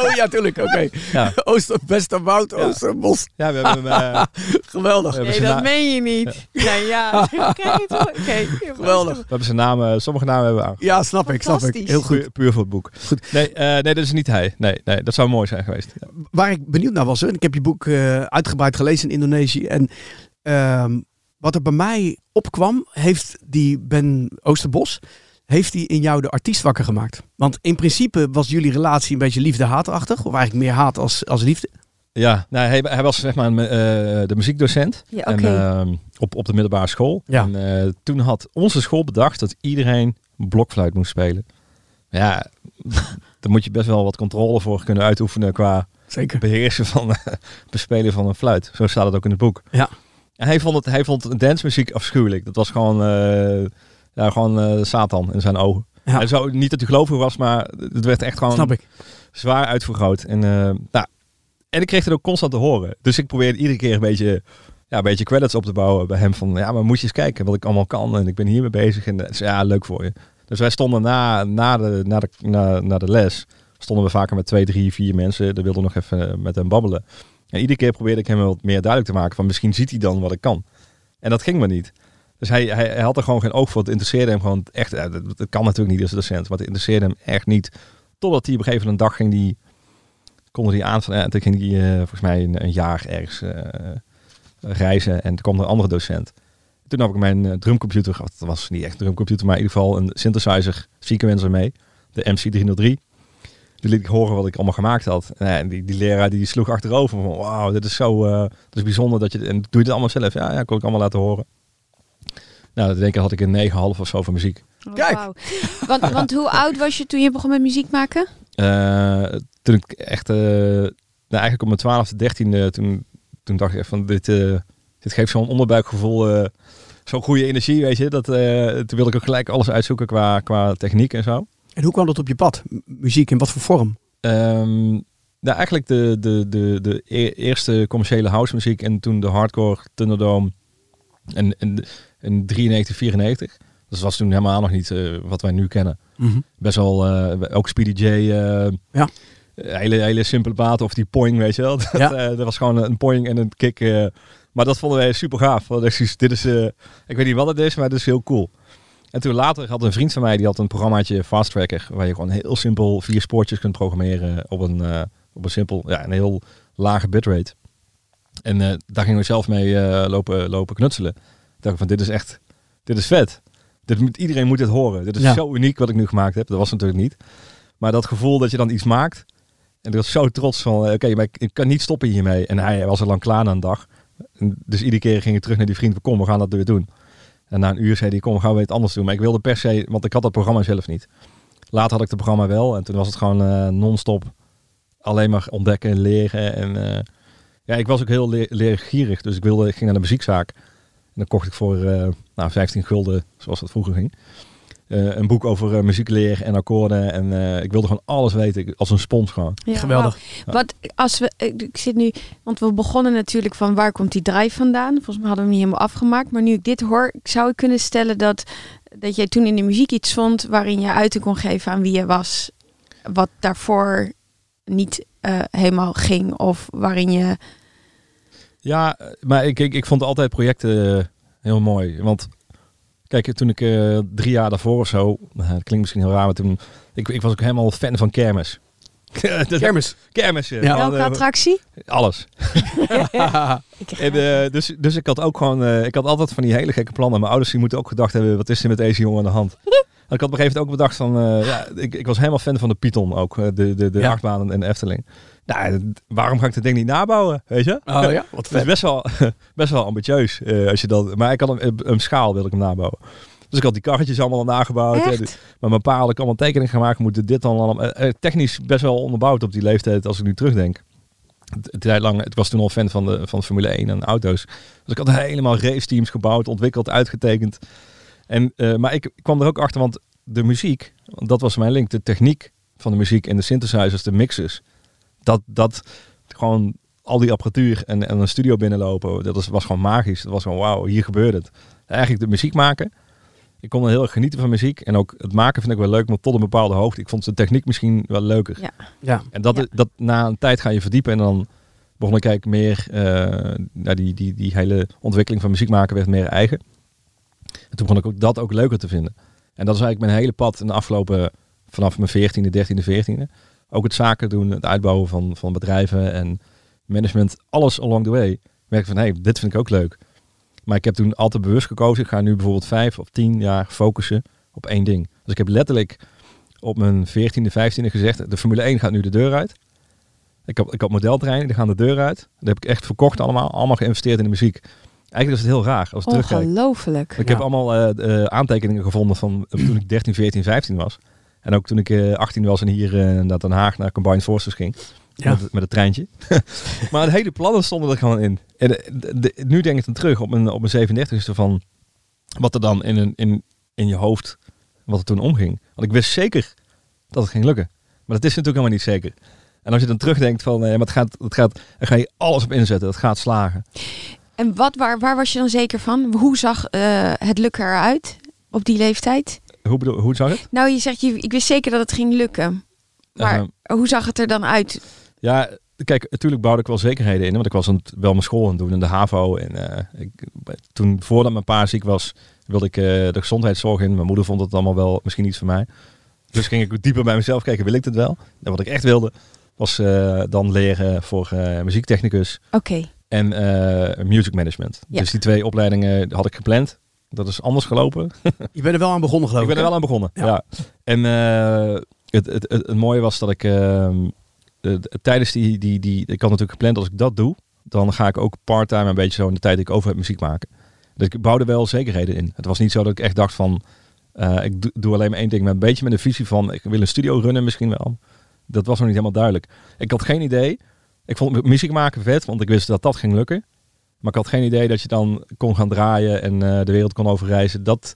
oh ja, tuurlijk. Oké. Ja. Ooster, Westerwoud, Ja. Oosterbos. Ja, we hebben hem... eh, Geweldig. we hebben nee, dat meen je niet. Nee, ja. Het wel? Oké. Geweldig. we hebben zijn naam, eh, sommige namen hebben we aan. Ja, snap ik, snap ik. Heel goed. Puur, puur voor het boek. Goed. Nee, eh, nee, dat is niet hij. Nee, nee, dat zou mooi zijn geweest. Ja. Waar ik benieuwd naar was, en ik heb je boek eh, uitgebreid gelezen in Indonesië. En ehm, wat er bij mij opkwam, heeft die Ben Oosterbos, heeft hij in jou de artiest wakker gemaakt. Want in principe was jullie relatie een beetje liefde-haatachtig. Of eigenlijk meer haat als, als liefde. Ja, nou, hij, hij was zeg maar een, eh, de muziekdocent Ja, en, ehm, op, op de middelbare school. Ja. En eh, toen had onze school bedacht dat iedereen blokfluit moest spelen. Ja, daar moet je best wel wat controle voor kunnen uitoefenen qua Zeker. beheersen van bespelen van een fluit. Zo staat het ook in het boek. Ja. Hij vond, het, hij vond dancemuziek afschuwelijk. Dat was gewoon, eh, ja, gewoon eh, Satan in zijn ogen. Ja. En zo, niet dat hij gelovig was, maar het werd echt gewoon Snap ik. zwaar uitvergroot. En, eh, nou, en ik kreeg het ook constant te horen. Dus ik probeerde iedere keer een beetje, ja, een beetje credits op te bouwen bij hem. Van ja, maar moet je eens kijken wat ik allemaal kan. En ik ben hiermee bezig. En dat is ja, leuk voor je. Dus wij stonden na, na, de, na, de, na, na de les, stonden we vaker met twee, drie, vier mensen. Daar wilden we nog even met hem babbelen. En iedere keer probeerde ik hem wat meer duidelijk te maken van misschien ziet hij dan wat ik kan. En dat ging maar niet. Dus hij, hij, had er gewoon geen oog voor. Het interesseerde hem gewoon echt. eh, Dat, kan natuurlijk niet als docent, maar het interesseerde hem echt niet. Totdat hij op een gegeven moment een dag ging die, konden die aan van, ja, toen ging hij eh, volgens mij een, een jaar ergens eh, reizen en toen kwam er een andere docent. Toen heb ik mijn eh, drumcomputer. Dat was niet echt een drumcomputer, maar in ieder geval een synthesizer sequencer mee. De MC303. Die liet ik horen wat ik allemaal gemaakt had. En die, die leraar die sloeg achterover van, wauw, dit is zo eh, dit is bijzonder dat je, en doe je dit allemaal zelf? Ja, ja, kon ik allemaal laten horen. Nou, dat denk ik had ik een 9,5 of zo van muziek. Oh, Kijk. Want, want hoe oud was je toen je begon met muziek maken? Eh, toen ik echt, eh, nou eigenlijk op mijn twaalfde, dertiende, toen, toen dacht ik echt van dit, eh, dit geeft zo'n onderbuikgevoel, eh, zo'n goede energie, weet je. Dat, eh, toen wilde ik ook gelijk alles uitzoeken qua, qua techniek en zo. En hoe kwam dat op je pad? Muziek in wat voor vorm? Ehm, nou, eigenlijk de, de, de, de e- eerste commerciële house muziek en toen de hardcore Thunderdome en, en, en 93, 94. Dat was toen helemaal nog niet eh, wat wij nu kennen. Best wel, eh, ook Speedy J. eh, Ja. Hele, hele simpele baten of die poing, weet je wel. Dat, Ja. dat was gewoon een poing en een kick. maar dat vonden wij super gaaf. Want zoiets, Dit is, ik weet niet wat het is, maar het is heel cool. En toen later had een vriend van mij, die had een programmaatje Fast Tracker, waar je gewoon heel simpel vier spoortjes kunt programmeren op een, eh, op een simpel, ja, een heel lage bitrate. En eh, daar gingen we zelf mee eh, lopen, lopen knutselen. Ik dacht van, dit is echt, dit is vet. Dit moet, iedereen moet dit horen. Dit is Ja. zo uniek wat ik nu gemaakt heb. Dat was natuurlijk niet. Maar dat gevoel dat je dan iets maakt. En ik was zo trots van, oké, maar ik, ik kan niet stoppen hiermee. En hij was al lang klaar na een dag. En dus iedere keer ging ik terug naar die vriend. Kom, we gaan dat weer doen. En na een uur zei hij, kom, gaan we het anders doen. Maar ik wilde per se, want ik had dat programma zelf niet. Later had ik het programma wel. En toen was het gewoon eh, non-stop alleen maar ontdekken en leren. En eh, ja, ik was ook heel le leergierig. Dus ik, wilde, ik ging naar de muziekzaak. En dan kocht ik voor eh, nou, 15 gulden, zoals dat vroeger ging. Eh, een boek over eh, muziek leren en akkoorden. En eh, ik wilde gewoon alles weten. Als een spons gewoon. Ja, Geweldig. Wat als we, ik, zit nu, want we begonnen natuurlijk van waar komt die drive vandaan? Volgens mij hadden we hem niet helemaal afgemaakt. Maar nu ik dit hoor, zou ik kunnen stellen dat, dat jij toen in de muziek iets vond waarin je uiting kon geven aan wie je was. Wat daarvoor niet eh, helemaal ging. Of waarin je. Ja, maar ik, ik, ik vond altijd projecten heel mooi. Want kijk, toen ik eh, drie jaar daarvoor of zo, nou, dat klinkt misschien heel raar, maar toen, ik, ik was ook helemaal fan van kermis. Kermis. Kermis. Ja. Welke eh, attractie? alles. En, eh, dus, dus ik had ook gewoon, eh, ik had altijd van die hele gekke plannen. Mijn ouders die moeten ook gedacht hebben, wat is er met deze jongen aan de hand? En ik had op een gegeven moment ook bedacht van, eh, ja, ik, ik was helemaal fan van de Python ook, de, de, de Ja. achtbanen en de Efteling. Nou, waarom ga ik dat ding niet nabouwen, weet je? Oh ja, wat is best wel, best wel ambitieus. eh, als je dat, maar ik had een, een schaal wil ik hem nabouwen. Dus ik had die karretjes allemaal nagebouwd. Echt? eh, die- Maar mijn pa had ik allemaal tekeningen gemaakt. Moeten dit dan allemaal. eh, eh, technisch best wel onderbouwd op die leeftijd als ik nu terugdenk. Het- het tijd lang, ik was toen al fan van de van Formule 1 en auto's. Dus ik had helemaal race teams gebouwd, ontwikkeld, uitgetekend. En, eh, maar ik kwam er ook achter, want de muziek, dat was mijn link, de techniek van de muziek en de synthesizers, de mixers. Dat, dat gewoon al die apparatuur en, en een studio binnenlopen, dat was, was gewoon magisch. Dat was gewoon wauw, hier gebeurt het. Eigenlijk de muziek maken. Ik kon er heel erg genieten van muziek. En ook het maken vind ik wel leuk, maar tot een bepaalde hoogte. Ik vond de techniek misschien wel leuker. Ja. Ja. En dat, Ja. dat na een tijd ga je verdiepen en dan begon ik eigenlijk meer, eh nou, die, die, die hele ontwikkeling van muziek maken werd meer eigen. En toen begon ik ook dat ook leuker te vinden. En dat is eigenlijk mijn hele pad in de afgelopen, vanaf mijn 14e, 13e, 14e. Ook het zaken doen, het uitbouwen van, van bedrijven en management, alles along the way. Merk ik van, hé, hey, dit vind ik ook leuk. Maar ik heb toen altijd bewust gekozen, ik ga nu bijvoorbeeld vijf of tien jaar focussen op één ding. Dus ik heb letterlijk op mijn 14e, 15e gezegd, de Formule 1 gaat nu de deur uit. Ik heb, ik had modeltreinen, die gaan de deur uit. Dat heb ik echt verkocht allemaal, allemaal geïnvesteerd in de muziek. Eigenlijk is het heel raar als ik terugkijk. Ongelooflijk. Ik Ja. heb allemaal eh, eh, aantekeningen gevonden van toen ik 13, 14, 15 was. En ook toen ik eh 18 was en hier eh, naar Den Haag naar Combined Forces ging. Ja. Met, het- met het treintje. maar het hele plannen stonden er gewoon in. En eh, de- de- nu denk ik dan terug op mijn, op mijn 37e van wat er dan in, een, in, in je hoofd, wat er toen omging. Want ik wist zeker dat het ging lukken. Maar dat is natuurlijk helemaal niet zeker. En als je dan terugdenkt van, eh, maar het gaat, het gaat, er ga je alles op inzetten. Het gaat slagen. En wat, waar, waar was je dan zeker van? Hoe zag eh, het lukken eruit op die leeftijd? Hoe, bedoel, hoe zag het? Nou, je zegt, je, ik wist zeker dat het ging lukken. Maar Ehm, hoe zag het er dan uit? Ja, kijk, natuurlijk bouwde ik wel zekerheden in. Want ik was aan het, wel mijn school aan het doen in de HAVO. En eh, ik, toen, voordat mijn pa ziek was, wilde ik eh, de gezondheidszorg in. Mijn moeder vond het allemaal wel misschien iets voor mij. Dus ging ik dieper bij mezelf kijken, wil ik dit wel? En wat ik echt wilde, was eh, dan leren voor muziektechnicus Oké. en music management. Ja. Dus die twee opleidingen had ik gepland. Dat is anders gelopen. Je bent er wel aan begonnen geloof Ik ik. ben er wel aan begonnen. Ja. Ja. En eh, het, het, het, het mooie was dat ik ehm, eh, tijdens die, die, die, ik had natuurlijk gepland als ik dat doe, dan ga ik ook part-time een beetje zo in de tijd die ik over heb muziek maken. Dus ik bouwde wel zekerheden in. Het was niet zo dat ik echt dacht van, eh, ik doe, doe alleen maar één ding, maar een beetje met een visie van, ik wil een studio runnen misschien wel. Dat was nog niet helemaal duidelijk. Ik had geen idee. Ik vond muziek maken vet, want ik wist dat dat ging lukken. Maar ik had geen idee dat je dan kon gaan draaien en eh, de wereld kon overreizen. Dat,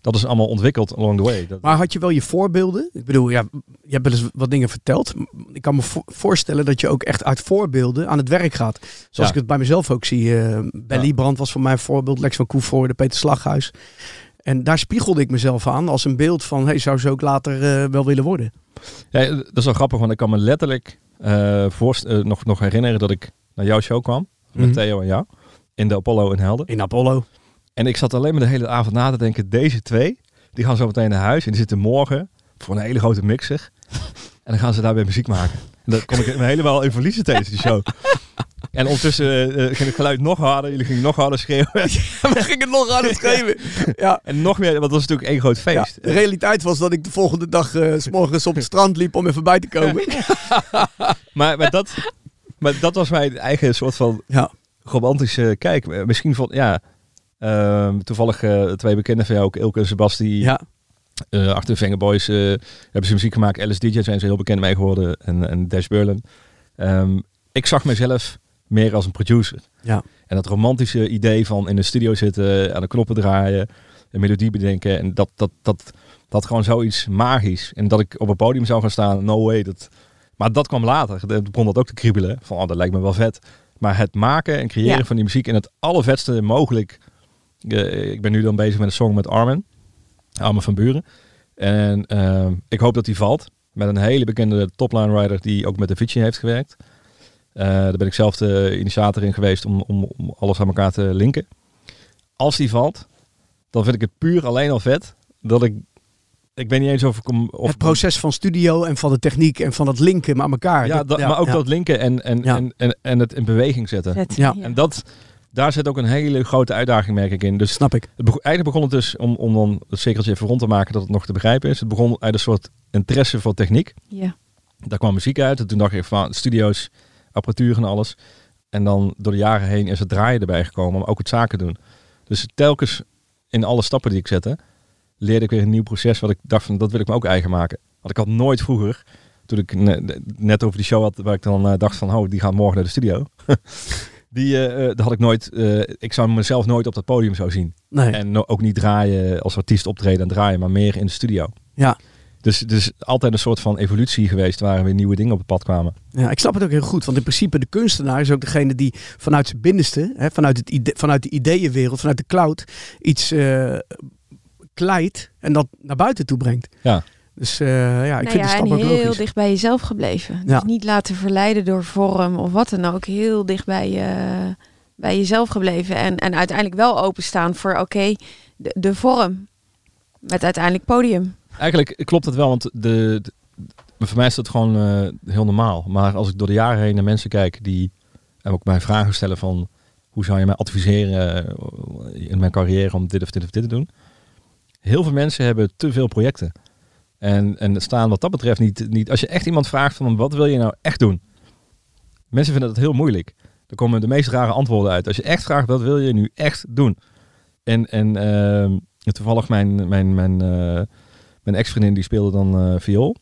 dat is allemaal ontwikkeld along the way. Dat, Maar had je wel je voorbeelden? Ik bedoel, ja, je hebt wel eens wat dingen verteld. Ik kan me vo- voorstellen dat je ook echt uit voorbeelden aan het werk gaat. Zoals Ja. ik het bij mezelf ook zie. eh Belly Ja. Brand was voor mij een voorbeeld. Lex van Koevoorde, Peter Slaghuis. En daar spiegelde ik mezelf aan als een beeld van... Hey, zou ze ook later eh, wel willen worden? Ja, dat is wel grappig, want ik kan me letterlijk eh, eh, nog, nog herinneren dat ik naar jouw show kwam. Met Mhm. Theo en jou. In de Apollo in Helden. In Apollo. En ik zat alleen maar de hele avond na te denken, deze twee, die gaan zo meteen naar huis. En die zitten morgen voor een hele grote mixer. En dan gaan ze daar weer muziek maken. En daar kon ik me helemaal in verliezen tijdens die show. En ondertussen eh, ging het geluid nog harder. Jullie gingen nog harder schreeuwen. We gingen nog het schreeuwen. Ja. En nog meer, want dat was natuurlijk één groot Ja, feest. de realiteit was dat ik de volgende dag eh, s morgens op het strand liep om even bij te komen. Maar, maar, dat, maar dat was mijn eigen soort van Ja. Romantische kijk. Eh, Misschien van, ja, ehm, toevallig eh, twee bekenden van jou, ook Ilke en Sebasti. Ja. Eh, achter de Fingerboys eh, hebben ze muziek gemaakt. Alice DJ zijn ze heel bekend mee geworden. En, en Dash Berlin. Ehm, ik zag mezelf meer als een producer. Ja. En dat romantische idee van in de studio zitten, aan de knoppen draaien, een melodie bedenken. En dat, dat, dat, dat gewoon zoiets magisch. En dat ik op een podium zou gaan staan, no way. Dat, maar dat kwam later. Dan begon dat ook te kriebelen. Van, oh, dat lijkt me wel vet. Maar het maken en creëren Ja. van die muziek in het allervetste mogelijk. Eh, ik ben nu dan bezig met een song met Armin. Armin van Buren. En ehm, ik hoop dat die valt. Met een hele bekende topline rider die ook met de Avicii heeft gewerkt. Eh, daar ben ik zelf de initiator in geweest om, om, om alles aan elkaar te linken. Als die valt, dan vind ik het puur alleen al vet dat ik ik weet niet eens of ik hem... Of het proces van studio en van de techniek en van het linken aan elkaar. Ja, dat, maar ook ja. dat linken en, en, Ja. en, en, en het in beweging zetten. Ja. En dat, daar zit ook een hele grote uitdaging, merk ik in. Dus Snap ik. het begon, eigenlijk begon het dus, om, om dan het cirkeltje even rond te maken dat het nog te begrijpen is. Het begon uit een soort interesse voor techniek. Ja. Daar kwam muziek uit. En toen dacht ik van studio's, apparatuur en alles. En dan door de jaren heen is het draaien erbij gekomen, maar ook het zaken doen. Dus telkens in alle stappen die ik zette, leerde ik weer een nieuw proces wat ik dacht van dat wil ik me ook eigen maken. Want ik had nooit vroeger, toen ik ne- net over die show had, waar ik dan eh, dacht van, oh, die gaat morgen naar de studio. die, dat had ik nooit, ik zou mezelf nooit op dat podium zo zien. Nee. En no- ook niet draaien als artiest optreden en draaien, maar meer in de studio. Ja. Dus, dus altijd een soort van evolutie geweest waar weer nieuwe dingen op het pad kwamen. Ja, ik snap het ook heel goed. Want in principe de kunstenaar is ook degene die vanuit zijn binnenste, hè, vanuit, het ide- vanuit de ideeënwereld, vanuit de cloud, iets kleidt en dat naar buiten toe brengt. Ja. Dus eh, ja, ik Nou vind ja, de en stap ook heel logisch. dicht bij jezelf gebleven. Ja. Dus niet laten verleiden door vorm of wat dan ook. Heel dicht bij, je, bij jezelf gebleven. En, en uiteindelijk wel openstaan voor, oké, de, de vorm. Met uiteindelijk podium. Eigenlijk klopt het wel, want de, de- voor mij is dat gewoon eh, heel normaal. Maar als ik door de jaren heen naar mensen kijk die en ook mij vragen stellen van hoe zou je mij adviseren eh, in mijn carrière om dit of dit of dit te doen. Heel veel mensen hebben te veel projecten. En, en staan wat dat betreft niet, niet... Als je echt iemand vraagt van wat wil je nou echt doen? Mensen vinden dat heel moeilijk. Er komen de meest rare antwoorden uit. Als je echt vraagt wat wil je nu echt doen? En, en ehm, toevallig mijn, mijn, mijn, eh, mijn ex-vriendin die speelde dan eh, viool.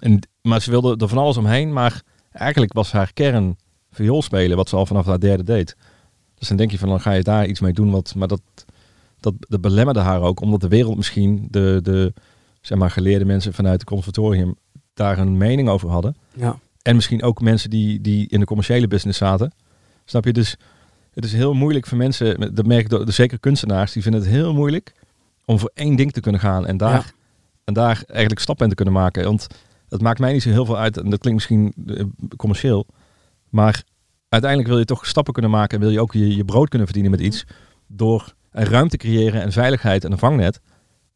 En, maar ze wilde er van alles omheen. Maar eigenlijk was haar kern viool spelen. Wat ze al vanaf haar derde deed. Dus dan denk je van dan ga je daar iets mee doen. Wat, maar dat, dat, dat belemmerde haar ook. Omdat de wereld misschien de, de zeg maar, geleerde mensen vanuit het conservatorium daar een mening over hadden. Ja. En misschien ook mensen die, die in de commerciële business zaten. Snap je? Dus het is heel moeilijk voor mensen, dat merk ik door, zeker kunstenaars, die vinden het heel moeilijk om voor één ding te kunnen gaan en daar, Ja. en daar eigenlijk stappen in te kunnen maken. Want het maakt mij niet zo heel veel uit, en dat klinkt misschien eh, commercieel, maar uiteindelijk wil je toch stappen kunnen maken en wil je ook je, je brood kunnen verdienen met iets door een ruimte creëren en veiligheid en een vangnet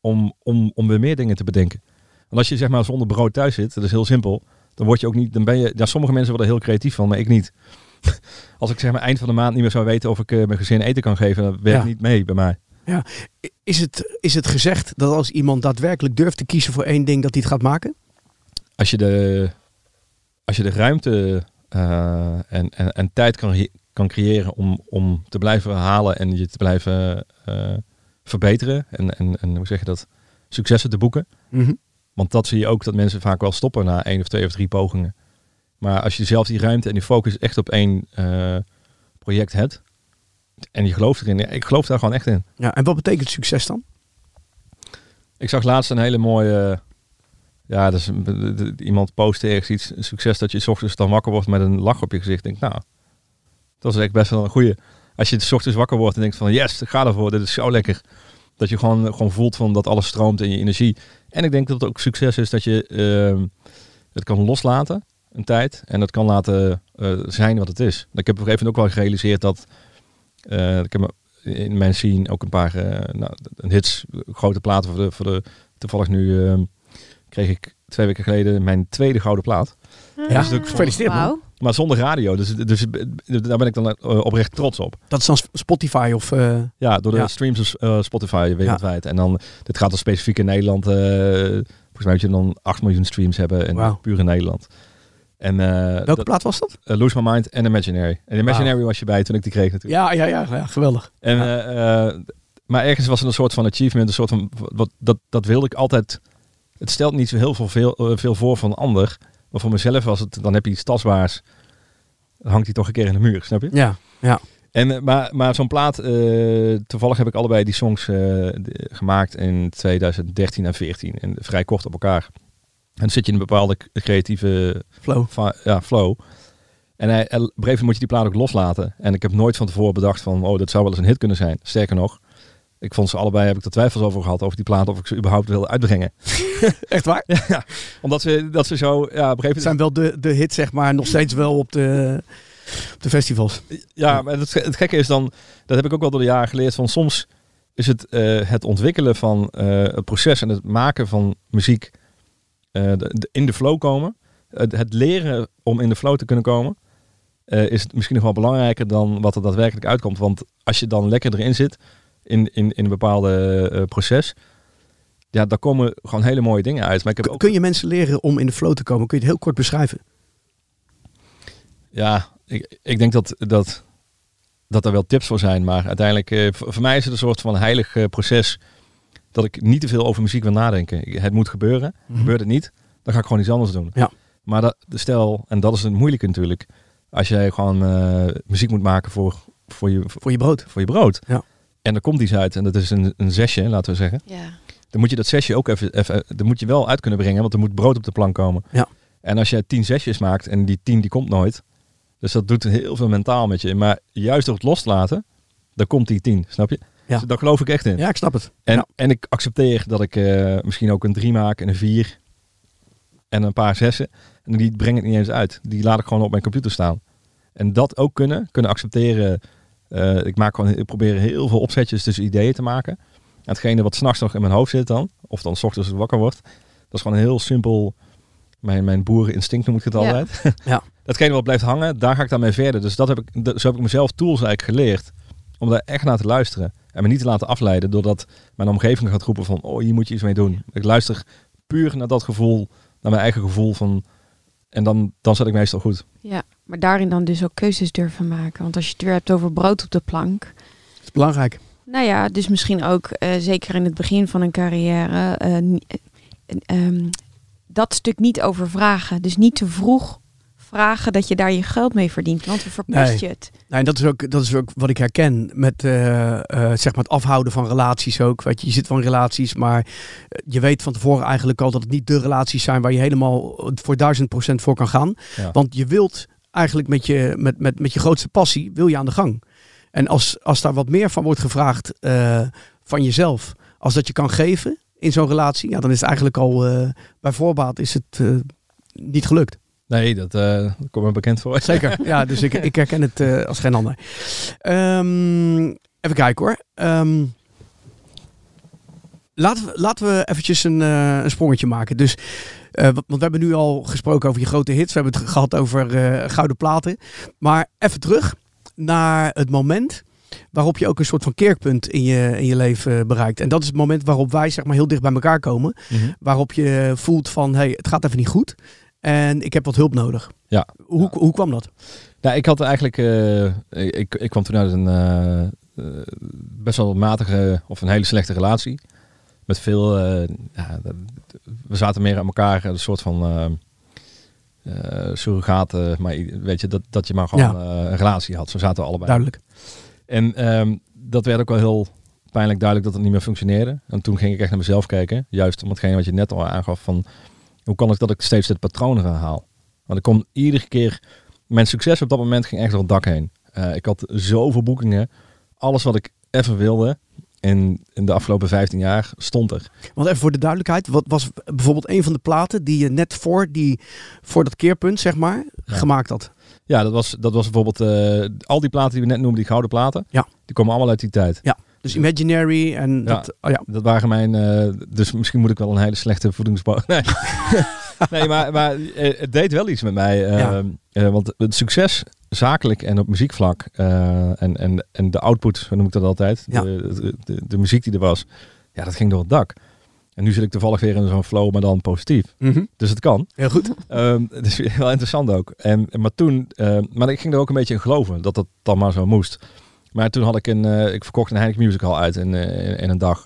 om, om, om weer meer dingen te bedenken. Want als je zeg maar zonder brood thuis zit, dat is heel simpel, dan word je ook niet, dan ben je, ja, sommige mensen worden heel creatief van, maar ik niet. Als ik zeg maar eind van de maand niet meer zou weten of ik eh, mijn gezin eten kan geven, dan werkt Ja. niet mee bij mij. Is, het, is het gezegd dat als iemand daadwerkelijk durft te kiezen voor één ding, dat hij het gaat maken? Als je de, als je de ruimte eh, en, en, en tijd kan, kan creëren om, om te blijven halen en je te blijven eh, verbeteren en, en, en hoe zeg je dat, successen te boeken. Mhm. Want dat zie je ook dat mensen vaak wel stoppen na één of twee of drie pogingen. Maar als je zelf die ruimte en die focus echt op één eh, project hebt en je gelooft erin, ja, ik geloof daar gewoon echt in. Ja, en wat betekent succes dan? Ik zag laatst een hele mooie. Ja, dus iemand postte ergens iets. Succes dat je 's ochtends dan wakker wordt met een lach op je gezicht. Ik denk, nou, dat is echt best wel een goeie. Als je 's ochtends wakker wordt en denkt van yes, ga ervoor. Dit is zo lekker. Dat je gewoon, gewoon voelt van dat alles stroomt in je energie. En ik denk dat het ook succes is dat je ehm, het kan loslaten een tijd. En dat kan laten eh, zijn wat het is. Ik heb op een gegeven moment ook wel gerealiseerd dat. eh, ik heb in mijn scene ook een paar eh, nou, een hits, grote platen voor de, voor de toevallig nu ehm, kreeg ik twee weken geleden mijn tweede gouden plaat. Ja, Ah, gefeliciteerd, man. Maar zonder radio, dus, dus daar ben ik dan eh, oprecht trots op. Dat is dan Spotify of... eh, Ja, door de Ja. streams op eh, Spotify wereldwijd. En dan, dit gaat dan specifiek in Nederland, eh, volgens mij moet je dan 8 miljoen streams hebben, en puur in Nederland. En eh welke dat- plaat was dat? Lose My Mind en Imaginary. En Imaginary was je bij toen ik die kreeg natuurlijk. Ja, ja, ja, ja geweldig. En, Ja. maar ergens was het een soort van achievement, een soort van, wat, dat, dat wilde ik altijd. Het stelt niet zo heel veel, veel, veel voor van een ander. Maar voor mezelf was het, dan heb je iets tastbaars. Dan hangt die toch een keer in de muur, snap je? Ja, ja. En, eh, maar maar zo'n plaat, eh, toevallig heb ik allebei die songs eh, de- gemaakt in 2013 en 14. En vrij kort op elkaar. En dan zit je in een bepaalde creatieve Flow. ja, flow. En hij, hij- op een moet je die plaat ook loslaten. En ik heb nooit van tevoren bedacht van, oh, dat zou wel eens een hit kunnen zijn. Sterker nog, ik vond ze allebei, heb ik er twijfels over gehad, over die plaat, of ik ze überhaupt wilde uitbrengen. Echt waar? Omdat ze, dat ze zo, ja, op een gegeven moment... zijn wel de, de hits, zeg maar, nog steeds wel op de, op de festivals. Ja, maar het, het gekke is dan, dat heb ik ook wel door de jaren geleerd, van soms is het eh, het ontwikkelen van eh, het proces en het maken van muziek eh, de- de- in de flow komen. Het, het leren om in de flow te kunnen komen. is misschien nog wel belangrijker dan wat er daadwerkelijk uitkomt. Want als je dan lekker erin zit in, in, in een bepaalde eh, proces, ja, daar komen gewoon hele mooie dingen uit. Maar ik heb ook Kun je mensen leren om in de flow te komen? Kun je het heel kort beschrijven? Ja, ik, ik denk dat, dat, dat er wel tips voor zijn. Maar uiteindelijk, eh, voor, mij is het een soort van heilig eh, proces dat ik niet te veel over muziek wil nadenken. Het moet gebeuren. Gebeurt het niet, dan ga ik gewoon iets anders doen. Ja. Maar dat, stel, en dat is het moeilijke natuurlijk, als jij gewoon muziek moet maken voor, voor, je, Voor je brood. voor je brood. Ja. En er komt iets uit en dat is een, een zesje, laten we zeggen. Ja. Dan moet je dat zesje ook even, even dan moet je wel uit kunnen brengen, want er moet brood op de plank komen. Ja. En als jij tien zesjes maakt en die tien die komt nooit, dus dat doet heel veel mentaal met je. Maar juist door het los te laten, dan komt die tien, snap je? Ja. Dus daar geloof ik echt in. Ja, ik snap het. En, Ja. en ik accepteer dat ik eh, misschien ook een drie maak en een vier en een paar zessen. En die breng ik niet eens uit. Die laat ik gewoon op mijn computer staan. En dat ook kunnen, kunnen accepteren. Eh, ik, maak gewoon, ik probeer heel veel opzetjes tussen ideeën te maken. En hetgene wat s'nachts nog in mijn hoofd zit dan, of dan s ochtends als ik wakker word, dat is gewoon heel simpel. Mijn, mijn boereninstinct noem ik het Ja. altijd. Ja. Datgene wat blijft hangen, daar ga ik dan mee verder. Dus dat heb ik, dat- zo heb ik mezelf tools eigenlijk geleerd. Om daar echt naar te luisteren. En me niet te laten afleiden doordat mijn omgeving gaat roepen van... Oh, hier moet je iets mee doen. Ik luister puur naar dat gevoel. Naar mijn eigen gevoel van... En dan, dan zet ik meestal goed. ja, maar daarin dan dus ook keuzes durven maken. Want als je het weer hebt over brood op de plank. Dat is belangrijk. Nou ja, dus misschien ook eh, zeker in het begin van een carrière. eh, eh, ehm, dat stuk niet overvragen. Dus niet te vroeg vragen dat je daar je geld mee verdient. Want dan verpest Nee. je het. Nou, en dat is, ook, dat is ook wat ik herken met eh, eh, zeg maar het afhouden van relaties ook. Weet je, je zit van relaties, maar je weet van tevoren eigenlijk al dat het niet de relaties zijn waar je helemaal voor duizend procent voor kan gaan. Ja. Want je wilt eigenlijk met je, met, met, met je grootste passie, wil je aan de gang. En als, als daar wat meer van wordt gevraagd eh, van jezelf, als dat je kan geven in zo'n relatie, ja, dan is het eigenlijk al eh, bij voorbaat is het eh, niet gelukt. Nee, dat, komt me bekend voor. Zeker, ja, dus ik, ik herken het als geen ander. Ehm, even kijken hoor. Ehm, laten, we, laten we eventjes een, eh, een sprongetje maken. Dus, eh, want we hebben nu al gesproken over je grote hits. We hebben het gehad over eh, gouden platen. Maar even terug naar het moment waarop je ook een soort van keerpunt in je, in je leven bereikt. En dat is het moment waarop wij zeg maar heel dicht bij elkaar komen. Mhm. Waarop je voelt van, hey, het gaat even niet goed. En ik heb wat hulp nodig. Ja. Hoe, Ja. hoe kwam dat? Nou, ik had eigenlijk... ik, ik kwam toen uit een best wel matige of een hele slechte relatie. Met veel... eh, ja, we zaten meer aan elkaar, een soort van... eh eh, surrogaten, maar weet je, dat, dat je maar gewoon een relatie had. Zo zaten we allebei. Duidelijk. En ehm, dat werd ook wel heel pijnlijk duidelijk dat het niet meer functioneerde. En toen ging ik echt naar mezelf kijken. Juist om hetgeen wat je net al aangaf van... Hoe kan het dat ik steeds dit patroon herhaal? Want ik kom iedere keer... Mijn succes op dat moment ging echt door het dak heen. Ik had zoveel boekingen. Alles wat ik even wilde in, in de afgelopen 15 jaar stond er. Want even voor de duidelijkheid, wat was bijvoorbeeld een van de platen die je net voor, die, voor dat keerpunt, zeg maar, Ja. gemaakt had? Ja, dat was, dat was bijvoorbeeld... eh, al die platen die we net noemden, die gouden platen. Ja. Die komen allemaal uit die tijd. Dus Imaginary en Ja. dat, oh ja. Dat waren mijn. eh, dus misschien moet ik wel een hele slechte voedingsbouw. Nee, nee maar, maar eh, het deed wel iets met mij. eh, Ja. eh, want het succes, zakelijk en op muziekvlak. en, en, en de output, noem ik dat altijd. Ja. De, de, de, muziek die er was. Ja, dat ging door het dak. En nu zit ik toevallig weer in zo'n flow, maar dan positief. Mhm. Dus het kan. Heel goed. Het is wel interessant ook. En, maar toen, maar ik ging er ook een beetje in geloven dat dat dan maar zo moest. Maar toen had ik een, ik verkocht een Heineken Musical uit in, in, in een dag.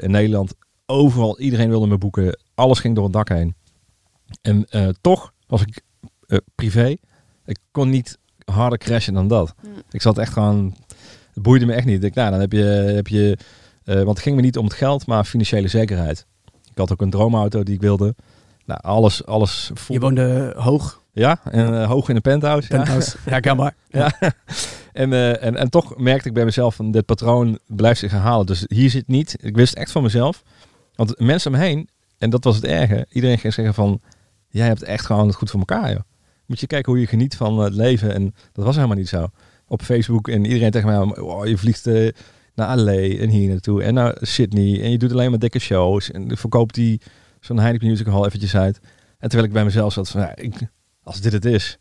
In Nederland, overal, iedereen wilde me boeken. Alles ging door het dak heen. En eh, toch was ik eh, privé. Ik kon niet harder crashen dan dat. Mm. Ik zat echt gewoon, het boeide me echt niet. Ik dacht, nou, dan heb je, heb je eh, want het ging me niet om het geld, maar financiële zekerheid. Ik had ook een droomauto die ik wilde. Nou, alles, alles Je voelde- woonde hoog, Ja, en hoog in een penthouse. Ja. penthouse. Ja, herkenbaar. Ja. En, eh, en, en toch merkte ik bij mezelf van dit patroon blijft zich herhalen. Dus hier zit niet. Ik wist echt van mezelf. Want mensen om me heen, en dat was het erge. Iedereen ging zeggen van, jij hebt echt gewoon het goed voor elkaar joh. Moet je kijken hoe je geniet van het leven. En dat was helemaal niet zo. Op Facebook en iedereen tegen mij, oh, je vliegt, eh, naar LA en hier naartoe en naar Sydney. En je doet alleen maar dikke shows. En verkoopt die zo'n Heineken Music Hall eventjes uit. En terwijl ik bij mezelf zat van, ja, ik, als dit het is,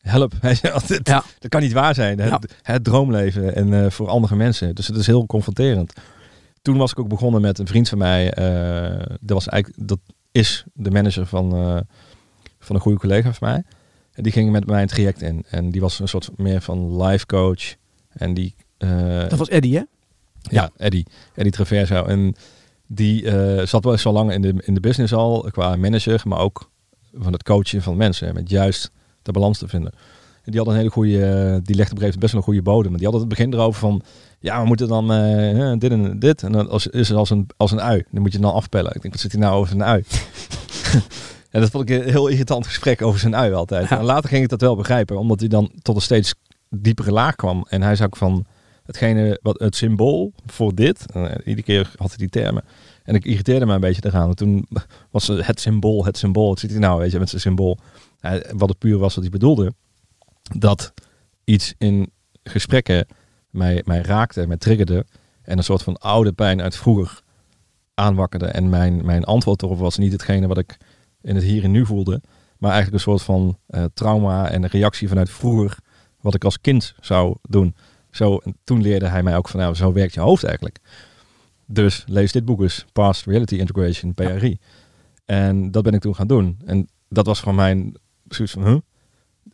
help. dit, Ja. Dat kan niet waar zijn. Het, Ja. het droomleven en eh, voor andere mensen. Dus het is heel confronterend. Toen was ik ook begonnen met een vriend van mij. eh, dat, was eigenlijk, dat is de manager van, eh, van een goede collega van mij. En die ging met mij een traject in. En die was een soort meer van life coach. En die... eh, Dat was Eddie, hè? ja, Eddie. Eddie Traverso. En die zat wel eens zo lang in de, in de business al, qua manager, maar ook van het coachen van mensen. Met juist de balans te vinden. Die had een hele goede, eh, die legde op een gegeven moment best wel een goede bodem. Maar die had het begin erover van, ja, we moeten dan eh, dit en dit. En dan als, is het als een, als een ui. Dan moet je dan afpellen. Ik denk, wat zit hij nou over een ui? en dat vond ik een heel irritant gesprek over zijn ui altijd. Ja. En later ging ik dat wel begrijpen, omdat hij dan tot een steeds diepere laag kwam. En hij zei ook van, hetgene wat het symbool voor dit. Eh, iedere keer had hij die termen. En ik irriteerde me een beetje eraan. Want toen was het symbool, het symbool. Wat zit hij nou, weet je, met zijn symbool. Wat het puur was wat hij bedoelde. Dat iets in gesprekken mij, mij raakte, mij triggerde. En een soort van oude pijn uit vroeger aanwakkerde. En mijn, mijn antwoord erop was niet hetgene wat ik in het hier en nu voelde. Maar eigenlijk een soort van eh, trauma en een reactie vanuit vroeger. Wat ik als kind zou doen. Zo, en toen leerde hij mij ook van, nou, zo werkt je hoofd eigenlijk. Dus lees dit boek eens, Past Reality Integration, PRI. En dat ben ik toen gaan doen. En dat was gewoon mijn zoiets van, huh?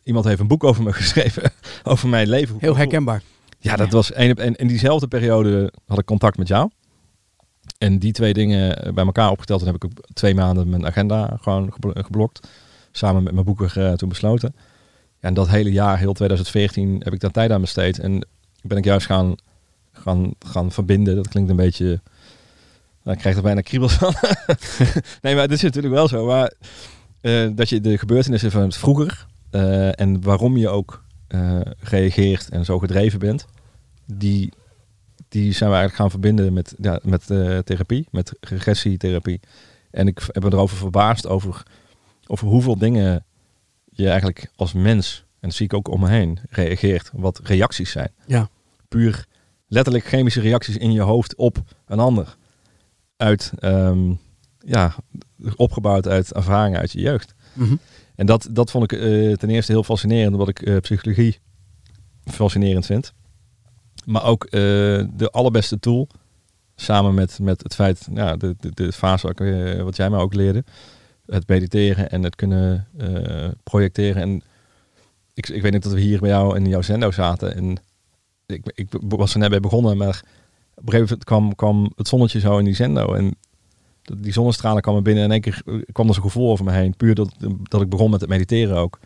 Iemand heeft een boek over me geschreven, over mijn leven. Heel herkenbaar. Ja, dat was een op en in diezelfde periode had ik contact met jou. En die twee dingen bij elkaar opgeteld, toen heb ik twee maanden mijn agenda gewoon geblo- geblokt. Samen met mijn boeker eh, toen besloten. Ja, en dat hele jaar, heel 2014, heb ik daar tijd aan besteed. En ben ik juist gaan, gaan, gaan verbinden. Dat klinkt een beetje... Nou, ik krijg er bijna kriebels van. nee, maar het is natuurlijk wel zo. Maar eh, dat je de gebeurtenissen van het vroeger eh, en waarom je ook eh, reageert en zo gedreven bent, die, die zijn we eigenlijk gaan verbinden met, ja, met eh, therapie, met regressietherapie. En ik heb me erover verbaasd over, over hoeveel dingen je eigenlijk als mens, en dat zie ik ook om me heen, reageert. Wat reacties zijn. Ja. Puur letterlijk chemische reacties in je hoofd op een ander. Uit, ehm, ja, opgebouwd uit ervaringen uit je jeugd. Mhm. En dat, dat vond ik eh, ten eerste heel fascinerend, omdat ik eh, psychologie fascinerend vind. Maar ook eh, de allerbeste tool, samen met, met het feit, ja, de, de, de fase wat, wat jij mij ook leerde, het mediteren en het kunnen projecteren. En ik, ik weet niet dat we hier bij jou in jouw zendo zaten en ik, ik was er net bij begonnen, maar op een gegeven moment kwam, kwam het zonnetje zo in die zendo en die zonnestralen kwamen binnen en in één keer kwam er zo'n gevoel over me heen. Puur dat, dat ik begon met het mediteren ook.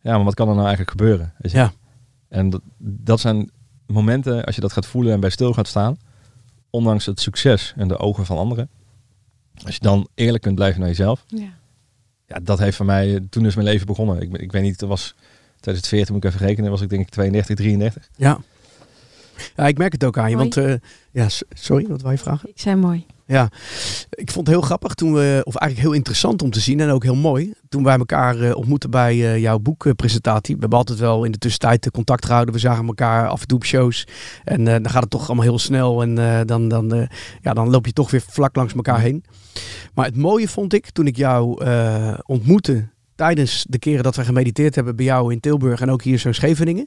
Ja, maar wat kan er nou eigenlijk gebeuren? Weet je? Ja. En dat, dat zijn momenten, als je dat gaat voelen en bij stil gaat staan, ondanks het succes en de ogen van anderen, als je dan eerlijk kunt blijven naar jezelf, Ja. ja, dat heeft voor mij, toen is mijn leven begonnen. Ik, ik weet niet, dat was 2014, moet ik even rekenen, was ik denk ik 32, 33. Ja. Ja, ik merk het ook aan je. Mooi. Want, eh, ja, sorry, wat wou je vragen? Ik zei mooi. Ja, ik vond het heel grappig toen we, of eigenlijk heel interessant om te zien en ook heel mooi, toen wij elkaar eh, ontmoetten bij eh, jouw boekpresentatie. We hebben altijd wel in de tussentijd eh, contact gehouden. We zagen elkaar af en toe op shows en dan gaat het toch allemaal heel snel en dan, dan, ja, dan loop je toch weer vlak langs elkaar heen. Maar het mooie vond ik toen ik jou ontmoette tijdens de keren dat we gemediteerd hebben bij jou in Tilburg en ook hier zo in Scheveningen.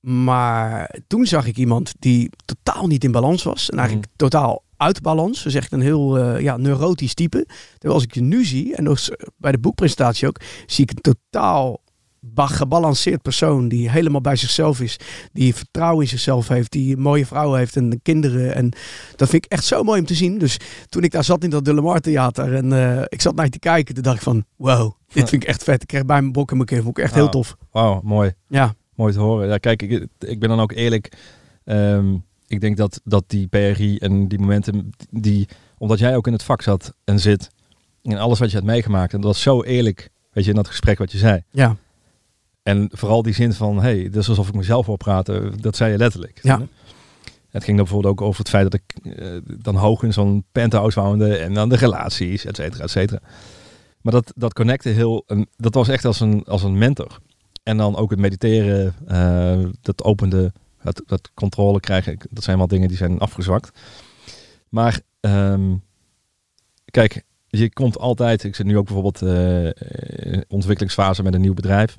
Maar toen zag ik iemand die totaal niet in balans was. En eigenlijk totaal uit balans. Dus echt een heel eh, ja, neurotisch type. Terwijl als ik je nu zie, en ook bij de boekpresentatie ook, zie ik een totaal ba- gebalanceerd persoon die helemaal bij zichzelf is. Die vertrouwen in zichzelf heeft, die een mooie vrouw heeft en kinderen. En dat vind ik echt zo mooi om te zien. Dus toen ik daar zat in dat De Lamar Theater en eh, ik zat naar je te kijken, toen dacht ik van, wow, dit vind ik echt vet. Ik kreeg bij mijn bok in mijn keel. Vond ik echt heel tof. Wauw, mooi. Ja, Mooi te horen. Ja, kijk, ik, ik ben dan ook eerlijk. Ehm, ik denk dat, dat die PRI en die momenten, die, omdat jij ook in het vak zat en zit, en alles wat je hebt meegemaakt, en dat was zo eerlijk, weet je, in dat gesprek wat je zei. ja, En vooral die zin van, hey, het is alsof ik mezelf wil praten, dat zei je letterlijk. Ja. Het ging dan bijvoorbeeld ook over het feit dat ik eh, dan hoog in zo'n penthouse woonde en dan de relaties, et cetera, et cetera. Maar dat, dat connecte heel, en dat was echt als een, als een mentor. En dan ook het mediteren, eh, dat opende het, het controle krijgen, dat zijn wel dingen die zijn afgezwakt. Maar ehm, kijk, je komt altijd, ik zit nu ook bijvoorbeeld uh, in ontwikkelingsfase met een nieuw bedrijf.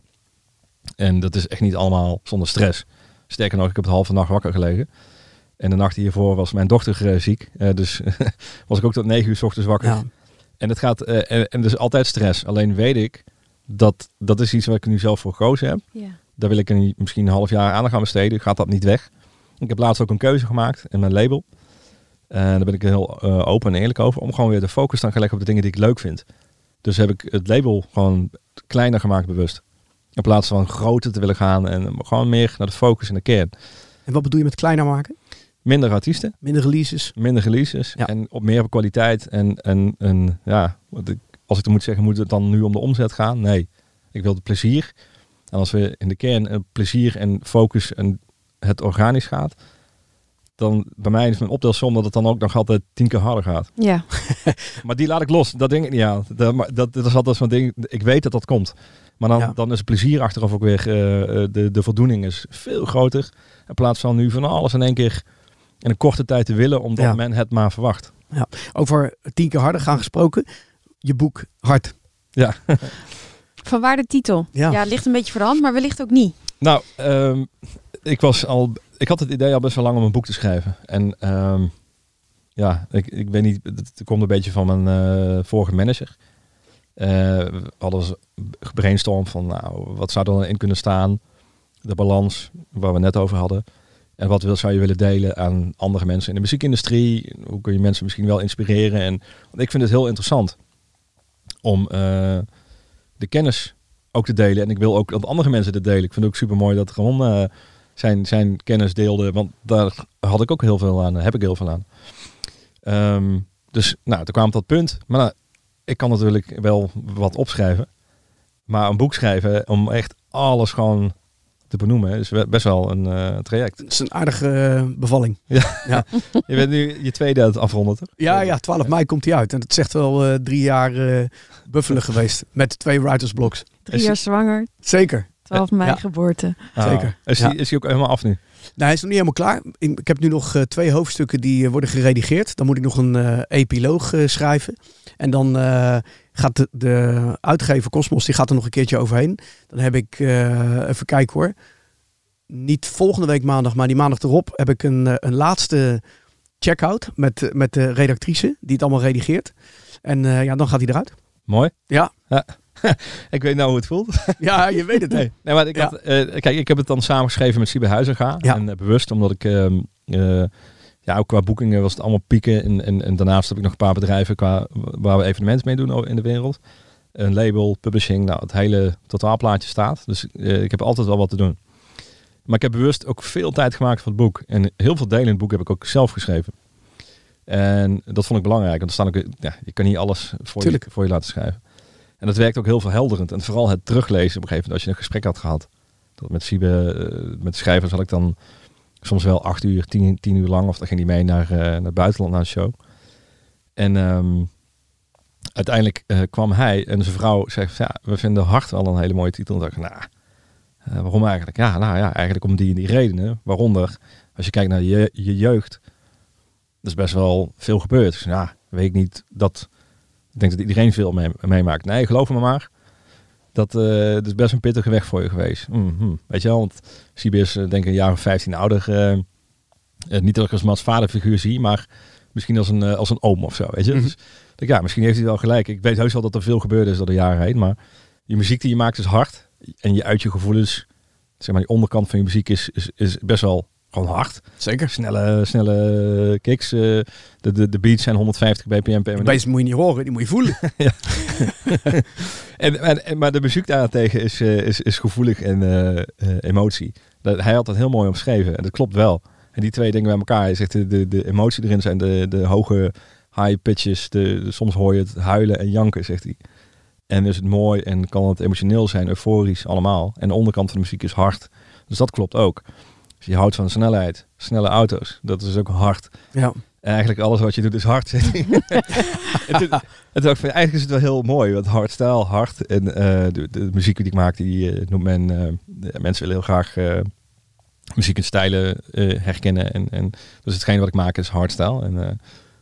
En dat is echt niet allemaal zonder stress. Sterker nog, ik heb het halve nacht wakker gelegen. En de nacht hiervoor was mijn dochter uh, ziek. Uh, dus was ik ook tot negen uur s ochtends wakker. Ja. En het gaat, uh, en, en dus altijd stress. Alleen weet ik dat dat is iets waar ik nu zelf voor gekozen heb. Ja. Daar wil ik een, misschien een half jaar aan gaan besteden. Gaat dat niet weg. Ik heb laatst ook een keuze gemaakt in mijn label. En daar ben ik heel open en eerlijk over. Om gewoon weer de focus te gaan leggen op de dingen die ik leuk vind. Dus heb ik het label gewoon kleiner gemaakt bewust. In plaats van groter te willen gaan en gewoon meer naar de focus en de kern. En wat bedoel je met kleiner maken? Minder artiesten. Minder releases. Minder releases. Ja. En op meer kwaliteit. En, en, en ja, als ik dan moet zeggen, moet het dan nu om de omzet gaan? Nee. Ik wil het plezier. En als we in de kern uh, plezier en focus en het organisch gaat, dan bij mij is mijn optelsom dat het dan ook nog altijd tien keer harder gaat. Ja. maar die laat ik los. Dat denk ik niet aan. Dat, maar dat, dat is altijd zo'n ding. Ik weet dat dat komt. Maar dan, Ja. dan is het plezier achteraf ook weer, eh, eh, de, de voldoening is veel groter. In plaats van nu van alles in één keer in een korte tijd te willen, omdat Ja. men het maar verwacht. Over tien keer harder gaan gesproken. Je boek Hard. Ja. Van waar de titel? Ja. Ja. het ligt een beetje voor de hand, maar wellicht ook niet. Nou, ehm, ik was al, ik had het idee al best wel lang om een boek te schrijven. En ehm, ja, ik, ik weet niet, het komt een beetje van mijn eh, vorige manager. Eh, we hadden gebrainstormd van, nou, wat zou er dan in kunnen staan? De balans, waar we net over hadden. En wat wil, zou je willen delen aan andere mensen in de muziekindustrie? Hoe kun je mensen misschien wel inspireren? En want ik vind het heel interessant om eh, de kennis ook te delen. En ik wil ook dat andere mensen dit delen. Ik vind het ook super mooi dat Ramon eh, zijn, zijn kennis deelde. Want daar had ik ook heel veel aan. Heb ik heel veel aan. Ehm, dus nou, toen kwam dat punt. Maar nou, ik kan natuurlijk wel wat opschrijven. Maar een boek schrijven om echt alles gewoon te benoemen is we- best wel een eh, traject. Dat is een aardige eh, bevalling. Je bent nu je tweede aan het afronden, toch? Ja, ja, 12 mei komt hij uit. En het is echt wel eh, drie jaar eh buffelen geweest. Met twee writersblocks. Drie Is- jaar zwanger, Zeker. 12 mei Ja. geboorte. Zeker. Is, Ja. die, is die ook helemaal af nu? Nou, hij is nog niet helemaal klaar. Ik, heb nu nog eh, twee hoofdstukken die worden geredigeerd. Dan moet ik nog een eh, epiloog eh, schrijven. En dan eh, gaat de, de uitgever Cosmos, die gaat er nog een keertje overheen. Dan heb ik, eh, even kijken hoor. Niet volgende week maandag, maar die maandag erop heb ik een, eh, een laatste check-out met, eh, met de redactrice die het allemaal redigeert. En ja, dan gaat hij eruit. Mooi. Ja. ik weet nou hoe het voelt. Ja, je weet het. hè. Nee, nee maar ik, Ja. had, kijk, ik heb het dan samengeschreven met Siebe Huizinga. Ja. En bewust, omdat ik... ja, ook qua boekingen was het allemaal pieken. En, en, en daarnaast heb ik nog een paar bedrijven qua, waar we evenementen mee doen in de wereld. Een label, publishing, nou, het hele totaalplaatje staat. Dus eh, ik heb altijd wel wat te doen. Maar ik heb bewust ook veel tijd gemaakt voor het boek. En heel veel delen in het boek heb ik ook zelf geschreven. En dat vond ik belangrijk. Want er staan ook, ja, je kan niet alles voor je, voor je laten schrijven. En dat werkt ook heel verhelderend. En vooral het teruglezen op een gegeven moment als je een gesprek had gehad. Dat met Siebe, eh, met schrijvers had ik dan soms wel acht uur, tien, tien uur lang. Of dan ging hij mee naar, eh, naar het buitenland naar een show. En ehm, uiteindelijk eh, kwam hij en zijn vrouw zegt, ja, we vinden Hart wel een hele mooie titel. En dacht nou, eh, waarom eigenlijk? Ja, nou ja, eigenlijk om die en die redenen. Waaronder, als je kijkt naar je, je jeugd, er is best wel veel gebeurd. Dus ja, weet ik niet dat... Ik denk dat iedereen veel mee, meemaakt. Nee, geloof me maar. Dat, eh, dat is best een pittige weg voor je geweest. Mhm. Weet je wel, want Siebe is eh, denk ik een jaar of 15 ouder. eh, niet dat ik als Mats vaderfiguur zie, maar misschien als een, als een oom of zo. Weet je? Mhm. Dus, denk, ja, misschien heeft hij wel gelijk. Ik weet heus wel dat er veel gebeurd is door de jaren heen. Maar je muziek die je maakt is hard. En je uit je gevoelens, zeg maar, die onderkant van je muziek is, is, is best wel gewoon hard. Zeker. Snelle, snelle kicks. eh, de, de, de beats zijn 150 bpm per minuut. moet je niet horen, die moet je voelen. En, en, en- maar de muziek daartegen is, eh, is, is gevoelig en eh, emotie. Dat, hij had dat heel mooi omschreven en dat klopt wel. En die twee dingen bij elkaar, hij zegt de, de, de emotie erin zijn de, de hoge high pitches, de, de- soms hoor je het huilen en janken, zegt hij. En is het mooi en kan het emotioneel zijn, euforisch, allemaal. En de onderkant van de muziek is hard. Dus dat klopt ook. Dus je houdt van snelheid, snelle auto's, dat is ook hard. Ja. En eigenlijk alles wat je doet is hard. en toen, en toen ik van, eigenlijk is het wel heel mooi, want hardstyle, hard. En eh, de, de muziek die ik maak, die eh, noemt men, de- mensen willen heel graag muziek en stijlen herkennen. En, en dus hetgeen wat ik maak is hardstyle. En,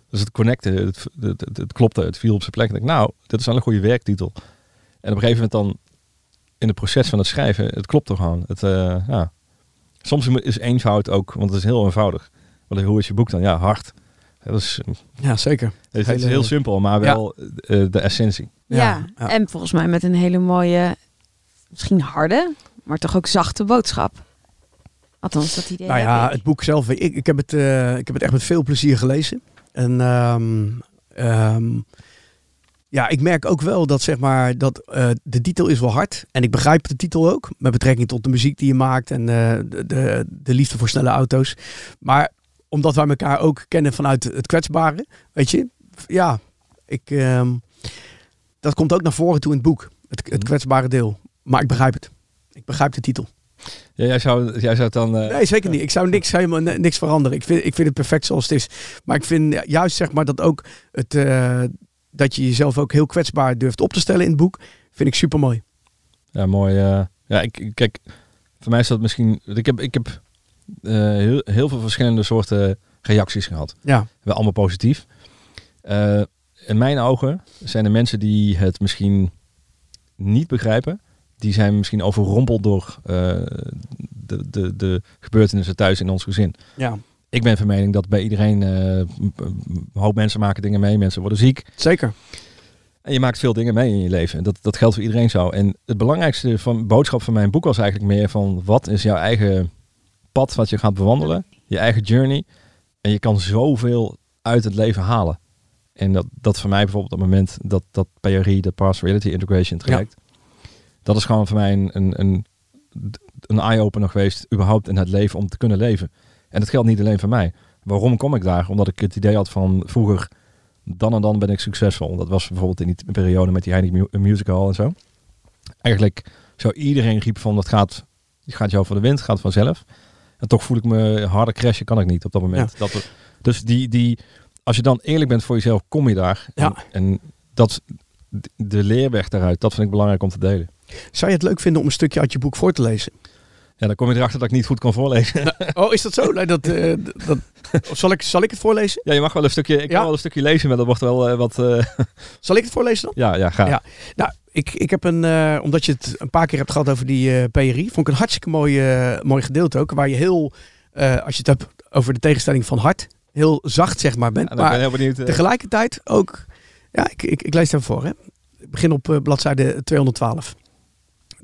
dus het connecten, het, het, het, het klopte, het viel op zijn plek. Ik denk, nou, dit is wel een goede werktitel. En op een gegeven moment dan in het proces van het schrijven, het klopt er gewoon. Het, ja. Soms is eenvoud ook, want het is heel eenvoudig. Want hoe is je boek dan? Ja, hard. Dat is, Ja, zeker. het is heel simpel, maar wel eh, de essentie. Ja, Ja, ja. en volgens mij met een hele mooie, misschien harde, maar toch ook zachte boodschap. Althans, dat idee Nou ja, ik. het boek zelf, ik, ik, heb het, eh, ik heb het echt met veel plezier gelezen. En ehm, ehm, ja, ik merk ook wel dat zeg maar dat eh, de titel is wel hard. En ik begrijp de titel ook, met betrekking tot de muziek die je maakt en eh, de, de, de liefde voor snelle auto's. Maar omdat wij elkaar ook kennen vanuit het kwetsbare, weet je, ja, ik, ehm, dat komt ook naar voren toe in het boek, het, het Mhm. kwetsbare deel. Maar ik begrijp het. Ik begrijp de titel. Ja, jij, zou, jij zou het dan... eh, Nee, zeker niet. Ik zou niks, helemaal ni- niks veranderen. Ik vind, ik vind het perfect zoals het is. Maar ik vind juist zeg maar dat ook het, dat je jezelf ook heel kwetsbaar durft op te stellen in het boek, vind ik super mooi. Ja, mooi. eh, ja, ik, kijk, voor mij is dat misschien... Ik heb, ik heb eh, heel, heel veel verschillende soorten reacties gehad. Ja, Wel allemaal positief. Eh, in mijn ogen zijn er mensen die het misschien niet begrijpen. Die zijn misschien overrompeld door de, de, de gebeurtenissen thuis in ons gezin. ja, Ik ben van mening dat bij iedereen... eh, een hoop mensen maken dingen mee. Mensen worden ziek. zeker. En je maakt veel dingen mee in je leven. Dat, dat geldt voor iedereen zo. En het belangrijkste van boodschap van mijn boek was eigenlijk meer van wat is jouw eigen pad wat je gaat bewandelen, je eigen journey. En je kan zoveel uit het leven halen. En dat, dat voor mij bijvoorbeeld op het moment dat dat PRI, de Past Reality Integration traject, dat is gewoon voor mij een, een, een, een eye-opener geweest überhaupt in het leven om te kunnen leven. En dat geldt niet alleen voor mij. Waarom kom ik daar? Omdat ik het idee had van vroeger dan en dan ben ik succesvol. Dat was bijvoorbeeld in die periode met die Heineken Mu- Musical en zo. Eigenlijk zou iedereen riep van dat gaat, gaat jou voor de wind, gaat vanzelf. En toch voel ik me harder crashen kan ik niet op dat moment. Dat we, dus die, die, als je dan eerlijk bent voor jezelf, kom je daar. Ja. En, en dat, de leerweg daaruit, dat vind ik belangrijk om te delen. Zou je het leuk vinden om een stukje uit je boek voor te lezen? Ja, dan kom je erachter dat ik niet goed kan voorlezen. Oh, is dat zo? Nee, dat, eh, dat, of zal, ik, zal ik het voorlezen? Ja, je mag wel een stukje, ik Ja. kan wel een stukje lezen, maar dat wordt wel eh, wat... eh, Zal ik het voorlezen dan? ja, ja, ga. Ja. Nou, ik, ik heb een, omdat je het een paar keer hebt gehad over die PRI, vond ik een hartstikke mooi, mooi gedeelte ook. Waar je heel, als je het hebt over de tegenstelling van hart, heel zacht zeg maar bent. Ben maar ik heel benieuwd. tegelijkertijd ook, ja, ik, ik, ik lees het even voor. Hè. Ik begin op bladzijde 212.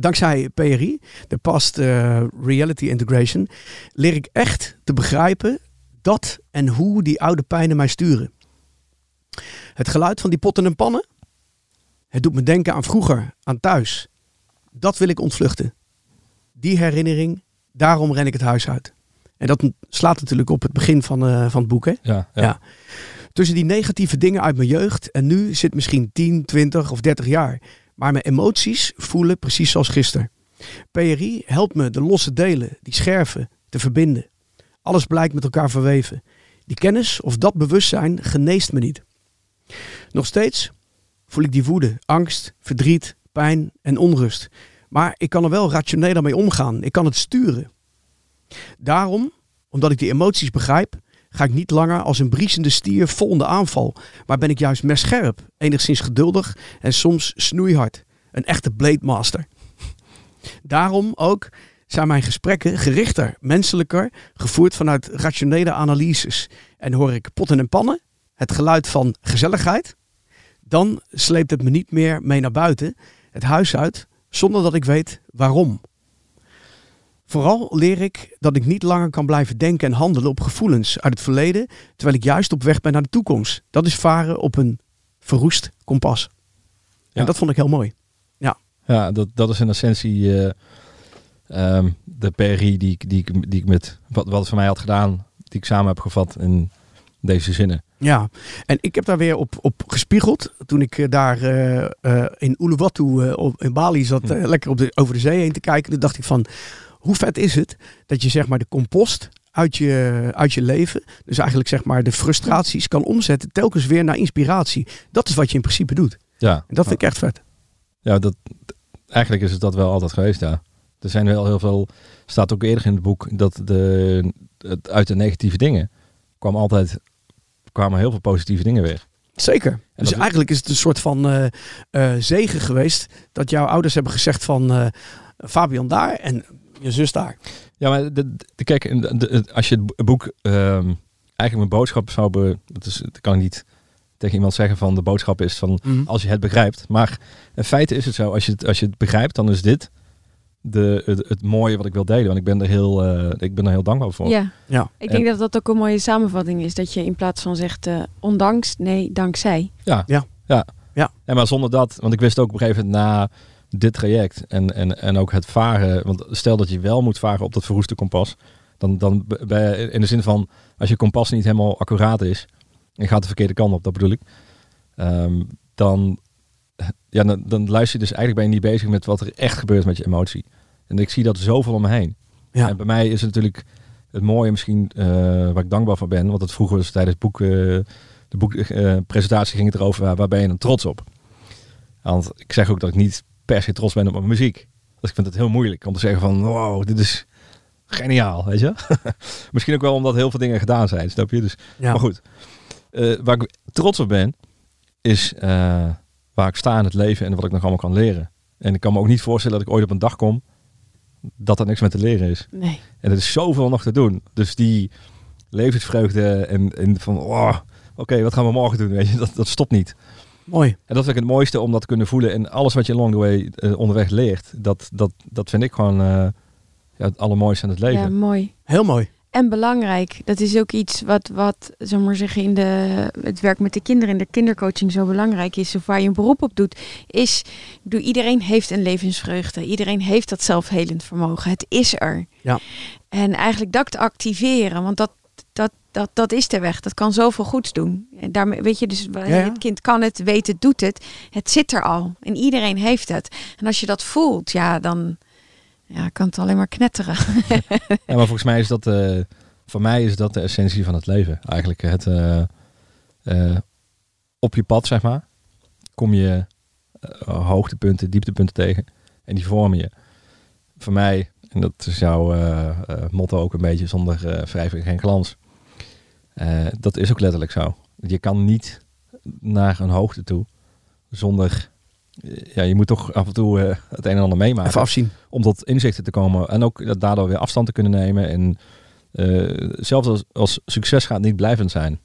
Dankzij PRI, de Past eh, Reality Integration, leer ik echt te begrijpen dat en hoe die oude pijnen mij sturen. Het geluid van die potten en pannen, het doet me denken aan vroeger, aan thuis. Dat wil ik ontvluchten. Die herinnering, daarom ren ik het huis uit. En dat slaat natuurlijk op het begin van, eh, van het boek. Hè? ja, ja. Ja. Tussen die negatieve dingen uit mijn jeugd en nu zit misschien 10, 20 of 30 jaar. Maar mijn emoties voelen precies zoals gisteren. PRI helpt me de losse delen, die scherven, te verbinden. Alles blijkt met elkaar verweven. Die kennis of dat bewustzijn geneest me niet. Nog steeds voel ik die woede, angst, verdriet, pijn en onrust. Maar ik kan er wel rationeler mee omgaan. Ik kan het sturen. Daarom, omdat ik die emoties begrijp, ga ik niet langer als een briesende stier vol in de aanval. Maar ben ik juist mescherp, enigszins geduldig en soms snoeihard. Een echte blade master. Daarom ook zijn mijn gesprekken gerichter, menselijker, gevoerd vanuit rationele analyses. En hoor ik potten en pannen, het geluid van gezelligheid, dan sleept het me niet meer mee naar buiten, het huis uit, zonder dat ik weet waarom. Vooral leer ik dat ik niet langer kan blijven denken en handelen op gevoelens uit het verleden, terwijl ik juist op weg ben naar de toekomst. Dat is varen op een verroest kompas. Ja. En dat vond ik heel mooi. Ja, dat, dat is in essentie eh, ehm, de PRI die, ik- die, die ik met wat, wat het voor mij had gedaan, die ik samen heb gevat in deze zinnen. Ja, en ik heb daar weer op, op gespiegeld. Toen ik eh, daar eh, in Uluwatu in Bali zat, Hm. lekker op de, over de zee heen te kijken. Toen dacht ik van, hoe vet is het dat je zeg maar de compost uit je, uit je leven, dus eigenlijk zeg maar de frustraties kan omzetten telkens weer naar inspiratie. Dat is wat je in principe doet. Ja, En dat vind ik echt vet. ja dat, eigenlijk is het dat wel altijd geweest, ja. Er zijn wel heel veel, staat ook eerder in het boek, dat de, het, uit de negatieve dingen kwam altijd, kwamen heel veel positieve dingen weer. Zeker. dus eigenlijk is het een soort van eh, eh, zegen geweest dat jouw ouders hebben gezegd van eh, Fabian daar en je zus daar. Ja, maar de, de, kijk, de- de- als je het bo- boek ehm, eigenlijk mijn boodschap zou... Be, dat, is, dat kan ik niet tegen iemand zeggen van de boodschap is van Mhm. als je het begrijpt. Maar in feite is het zo, als je het, als je het begrijpt, dan is dit de, het, het mooie wat ik wil delen. Want ik ben er heel, eh, ik ben er heel dankbaar voor. Ja. Ja. Ik denk dat dat ook een mooie samenvatting is. Dat je in plaats van zegt eh, ondanks, nee, dankzij. Ja. Ja. ja. Ja. En maar zonder dat, want ik wist ook op een gegeven moment na dit traject en, en, en ook het varen, want stel dat je wel moet varen op dat verroeste kompas, dan, dan je in de zin van als je kompas niet helemaal accuraat is en gaat de verkeerde kant op, dat bedoel ik, ehm, dan, ja, dan, dan luister je dus eigenlijk ben je niet bezig met wat er echt gebeurt met je emotie. En ik zie dat zoveel om me heen. Ja. En bij mij is het natuurlijk het mooie misschien eh, waar ik dankbaar voor ben, want het vroeger was tijdens het boek, eh, de boekpresentatie ging het erover, waar, waar ben je dan trots op? Want ik zeg ook dat ik niet per se trots ben op mijn muziek. Dus ik vind het heel moeilijk om te zeggen van, wow, dit is geniaal, weet je? Misschien ook wel omdat heel veel dingen gedaan zijn, snap je? Dus, Ja. Maar goed, Eh, waar ik trots op ben, is eh, waar ik sta in het leven en wat ik nog allemaal kan leren. En ik kan me ook niet voorstellen dat ik ooit op een dag kom dat er niks meer te leren is. Nee. En er is zoveel nog te doen. Dus die levensvreugde en, en van, oh, oké, wat gaan we morgen doen? Weet je, dat, dat stopt niet. Mooi. En dat vind ik het mooiste om dat te kunnen voelen. En alles wat je along the way eh, onderweg leert, dat, dat, dat vind ik gewoon eh, ja, het allermooiste aan het leven. Ja, mooi. Heel mooi. En belangrijk, dat is ook iets wat, wat zeg maar zeggen, in de, het werk met de kinderen, in de kindercoaching zo belangrijk is, of waar je een beroep op doet, is, bedoel, iedereen heeft een levensvreugde. Iedereen heeft dat zelfhelend vermogen. Het is er. Ja. En eigenlijk dat te activeren, want dat, dat, dat, dat is de weg. Dat kan zoveel goeds doen. En daarmee, weet je, dus Ja, ja. het kind kan het, weet het, doet het. Het zit er al. En iedereen heeft het. En als je dat voelt, ja, dan ja, kan het alleen maar knetteren. Ja, maar volgens mij is dat, eh, voor mij is dat de essentie van het leven. Eigenlijk het eh, eh, op je pad, zeg maar, kom je hoogtepunten, dieptepunten tegen. En die vormen je. Voor mij, en dat is jouw motto ook een beetje, zonder wrijving geen glans. Eh, dat is ook letterlijk zo. Je kan niet naar een hoogte toe zonder... Ja, je moet toch af en toe eh, het een en ander meemaken Even afzien. om tot inzichten te komen en ook daardoor weer afstand te kunnen nemen. En eh, zelfs als, als succes gaat niet blijvend zijn.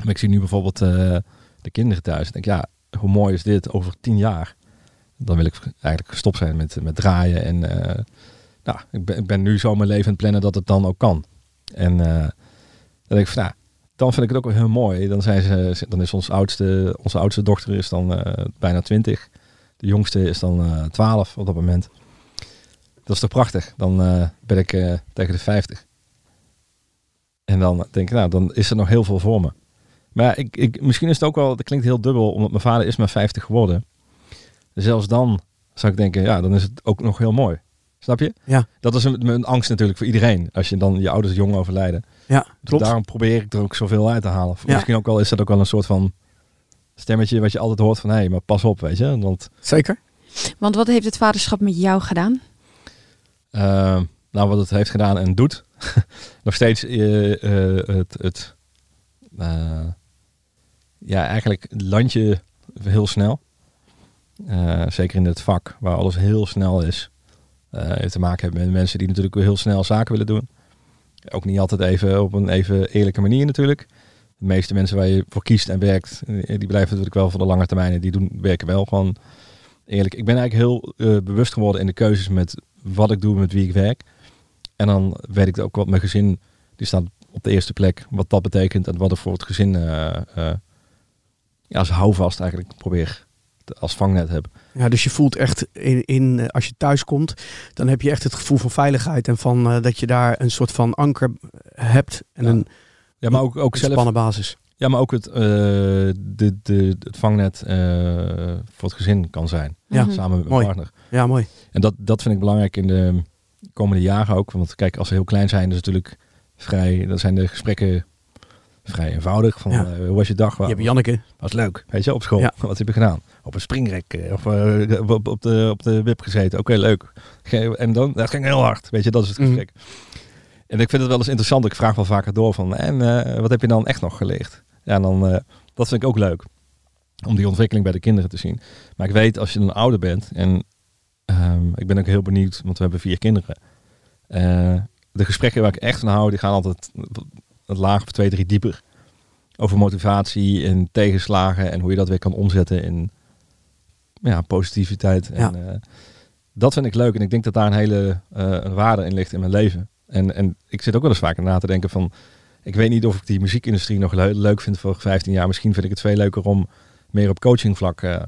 Maar ik zie nu bijvoorbeeld eh, de kinderen thuis. Ik denk, ja, hoe mooi is dit over tien jaar? Dan wil ik eigenlijk gestopt zijn met, met draaien. En eh, nou, ik ben, ik ben nu zo mijn leven aan het plannen dat het dan ook kan. En eh, denk ik van, nou, dan vind ik het ook wel heel mooi. Dan, zijn ze, dan is ons oudste, onze oudste dochter is dan eh, bijna twintig. De jongste is dan eh 12 op dat moment. Dat is toch prachtig? Dan eh, ben ik tegen de 50. En dan denk ik, nou, dan is er nog heel veel voor me. Maar ik, ik, misschien is het ook wel, dat klinkt heel dubbel, omdat mijn vader is maar 50 geworden. Zelfs dan zou ik denken, ja, dan is het ook nog heel mooi. Snap je? Ja. Dat is een, een angst natuurlijk voor iedereen. Als je dan je ouders jong overlijden. Ja, Dus klopt. daarom probeer ik er ook zoveel uit te halen. Ja. Misschien ook wel is dat ook wel een soort van stemmetje wat je altijd hoort van, hé, maar pas op, weet je. Want Zeker. Want wat heeft het vaderschap met jou gedaan? Eh, nou, wat het heeft gedaan en doet. Nog steeds eh, eh, het, het eh, ja, eigenlijk land je heel snel. Eh, zeker in het vak waar alles heel snel is. Eh te maken hebben met mensen die natuurlijk heel snel zaken willen doen. Ook niet altijd even op een even eerlijke manier natuurlijk. De meeste mensen waar je voor kiest en werkt, eh, die blijven natuurlijk wel voor de lange termijn. en Die doen, werken wel gewoon eerlijk. Ik ben eigenlijk heel eh, bewust geworden in de keuzes met wat ik doe, met wie ik werk. En dan weet ik ook wat mijn gezin, die staat op de eerste plek, wat dat betekent en wat ik voor het gezin ja, als houvast eigenlijk probeer als vangnet heb. Ja, dus je voelt echt in, in eh, als je thuis komt, dan heb je echt het gevoel van veiligheid en van eh, dat je daar een soort van anker hebt en Ja. een Ja, maar ook, ook zelf, ontspannen basis. ja, maar ook het, eh, de, de, het vangnet eh, voor het gezin kan zijn. Ja. Mhm. Samen met mijn Mooi. partner. Ja, mooi. En dat, dat vind ik belangrijk in de komende jaren ook. Want kijk, als ze heel klein zijn, is het natuurlijk vrij. Dan zijn de gesprekken vrij eenvoudig. Van, Ja. eh, hoe was je dag? Je hebt Janneke. was leuk. Weet je, op school. Ja. Wat heb je gedaan? Op een springrek eh, of eh, op, op, de, op de wip gezeten. Oké, leuk. Ge- En dan, dat ging heel hard. Weet je, dat is het Mhm. gesprek. En ik vind het wel eens interessant. Ik vraag wel vaker door van, en wat heb je dan echt nog geleerd? Ja, en dan, dat vind ik ook leuk. Om die ontwikkeling bij de kinderen te zien. Maar ik weet, als je dan ouder bent, en ehm, ik ben ook heel benieuwd, want we hebben vier kinderen. De gesprekken waar ik echt van hou, die gaan altijd het laag of twee, drie dieper. Over motivatie en tegenslagen en hoe je dat weer kan omzetten in ja, positiviteit. En, Ja. eh, dat vind ik leuk en ik denk dat daar een hele eh, een waarde in ligt in mijn leven. En, en ik zit ook wel eens vaker na te denken van, ik weet niet of ik die muziekindustrie nog le- leuk vind voor 15 jaar. Misschien vind ik het veel leuker om meer op coachingvlak eh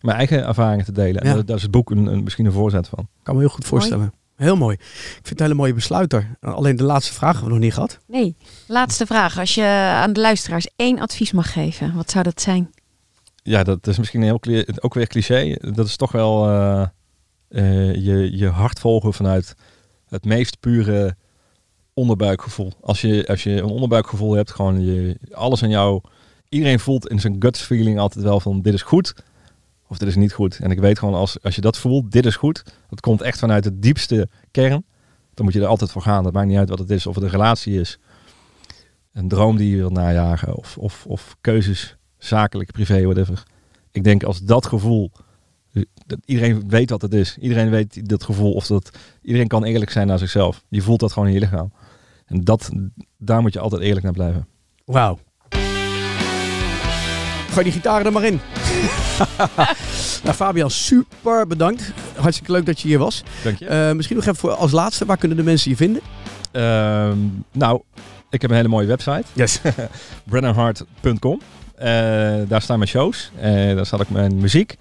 mijn eigen ervaringen te delen. En Ja. daar, daar is het boek een, een, misschien een voorzet van. Kan me heel goed voorstellen. Heel mooi. Ik vind het een hele mooie besluiter. Alleen de laatste vraag hebben we nog niet gehad. Nee, laatste vraag. Als je aan de luisteraars één advies mag geven, wat zou dat zijn? Ja, dat is misschien heel ook weer cliché. Dat is toch wel eh, eh, je, je hart volgen vanuit het meest pure onderbuikgevoel. Als je, als je een onderbuikgevoel hebt, gewoon je, alles aan jou. Iedereen voelt in zijn gut feeling altijd wel van dit is goed of dit is niet goed. En ik weet gewoon als, als je dat voelt, dit is goed. Dat komt echt vanuit de diepste kern. Dan moet je er altijd voor gaan. Dat maakt niet uit wat het is. Of het een relatie is. Een droom die je wilt najagen. Of, of, of keuzes, zakelijk, privé, whatever. Ik denk als dat gevoel... Dat iedereen weet wat het is. Iedereen weet dat gevoel. Of dat, iedereen kan eerlijk zijn naar zichzelf. Je voelt dat gewoon in je lichaam. En dat, daar moet je altijd eerlijk naar blijven. Wauw. Gooi die gitaar er maar in. nou, Fabian, super bedankt. Hartstikke leuk dat je hier was. Dank je. Eh, misschien nog even voor als laatste. Waar kunnen de mensen je vinden? Ehm, nou, ik heb een hele mooie website. Yes. brennanhart.com. Eh, daar staan mijn shows. Eh, daar staat ook mijn muziek.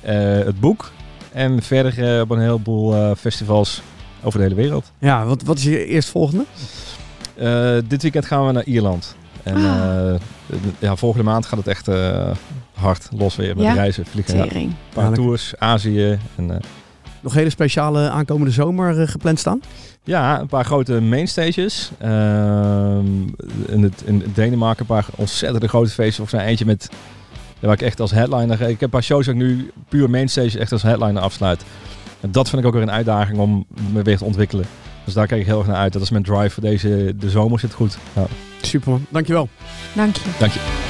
het boek. En verder op een heleboel festivals over de hele wereld. Ja, wat, wat is je eerstvolgende? Eh, dit weekend gaan we naar Ierland. En Ah. eh, ja, volgende maand gaat het echt eh, hard los weer met Ja? reizen. Vliegen. Ja. Een paar Heerlijk. tours, Azië. En, eh, Nog hele speciale aankomende zomer gepland staan? ja, een paar grote mainstages. Ehm in, het, in Denemarken een paar ontzettende grote feesten. Of zijn eentje met... Waar ik echt als headliner... Ik heb een paar shows dat ik nu puur mainstage echt als headliner afsluit. En dat vind ik ook weer een uitdaging om me weer te ontwikkelen. Dus daar kijk ik heel erg naar uit. Dat is mijn drive voor deze... De zomer zit goed. Ja, Superman, dankjewel. Dank je. dank je.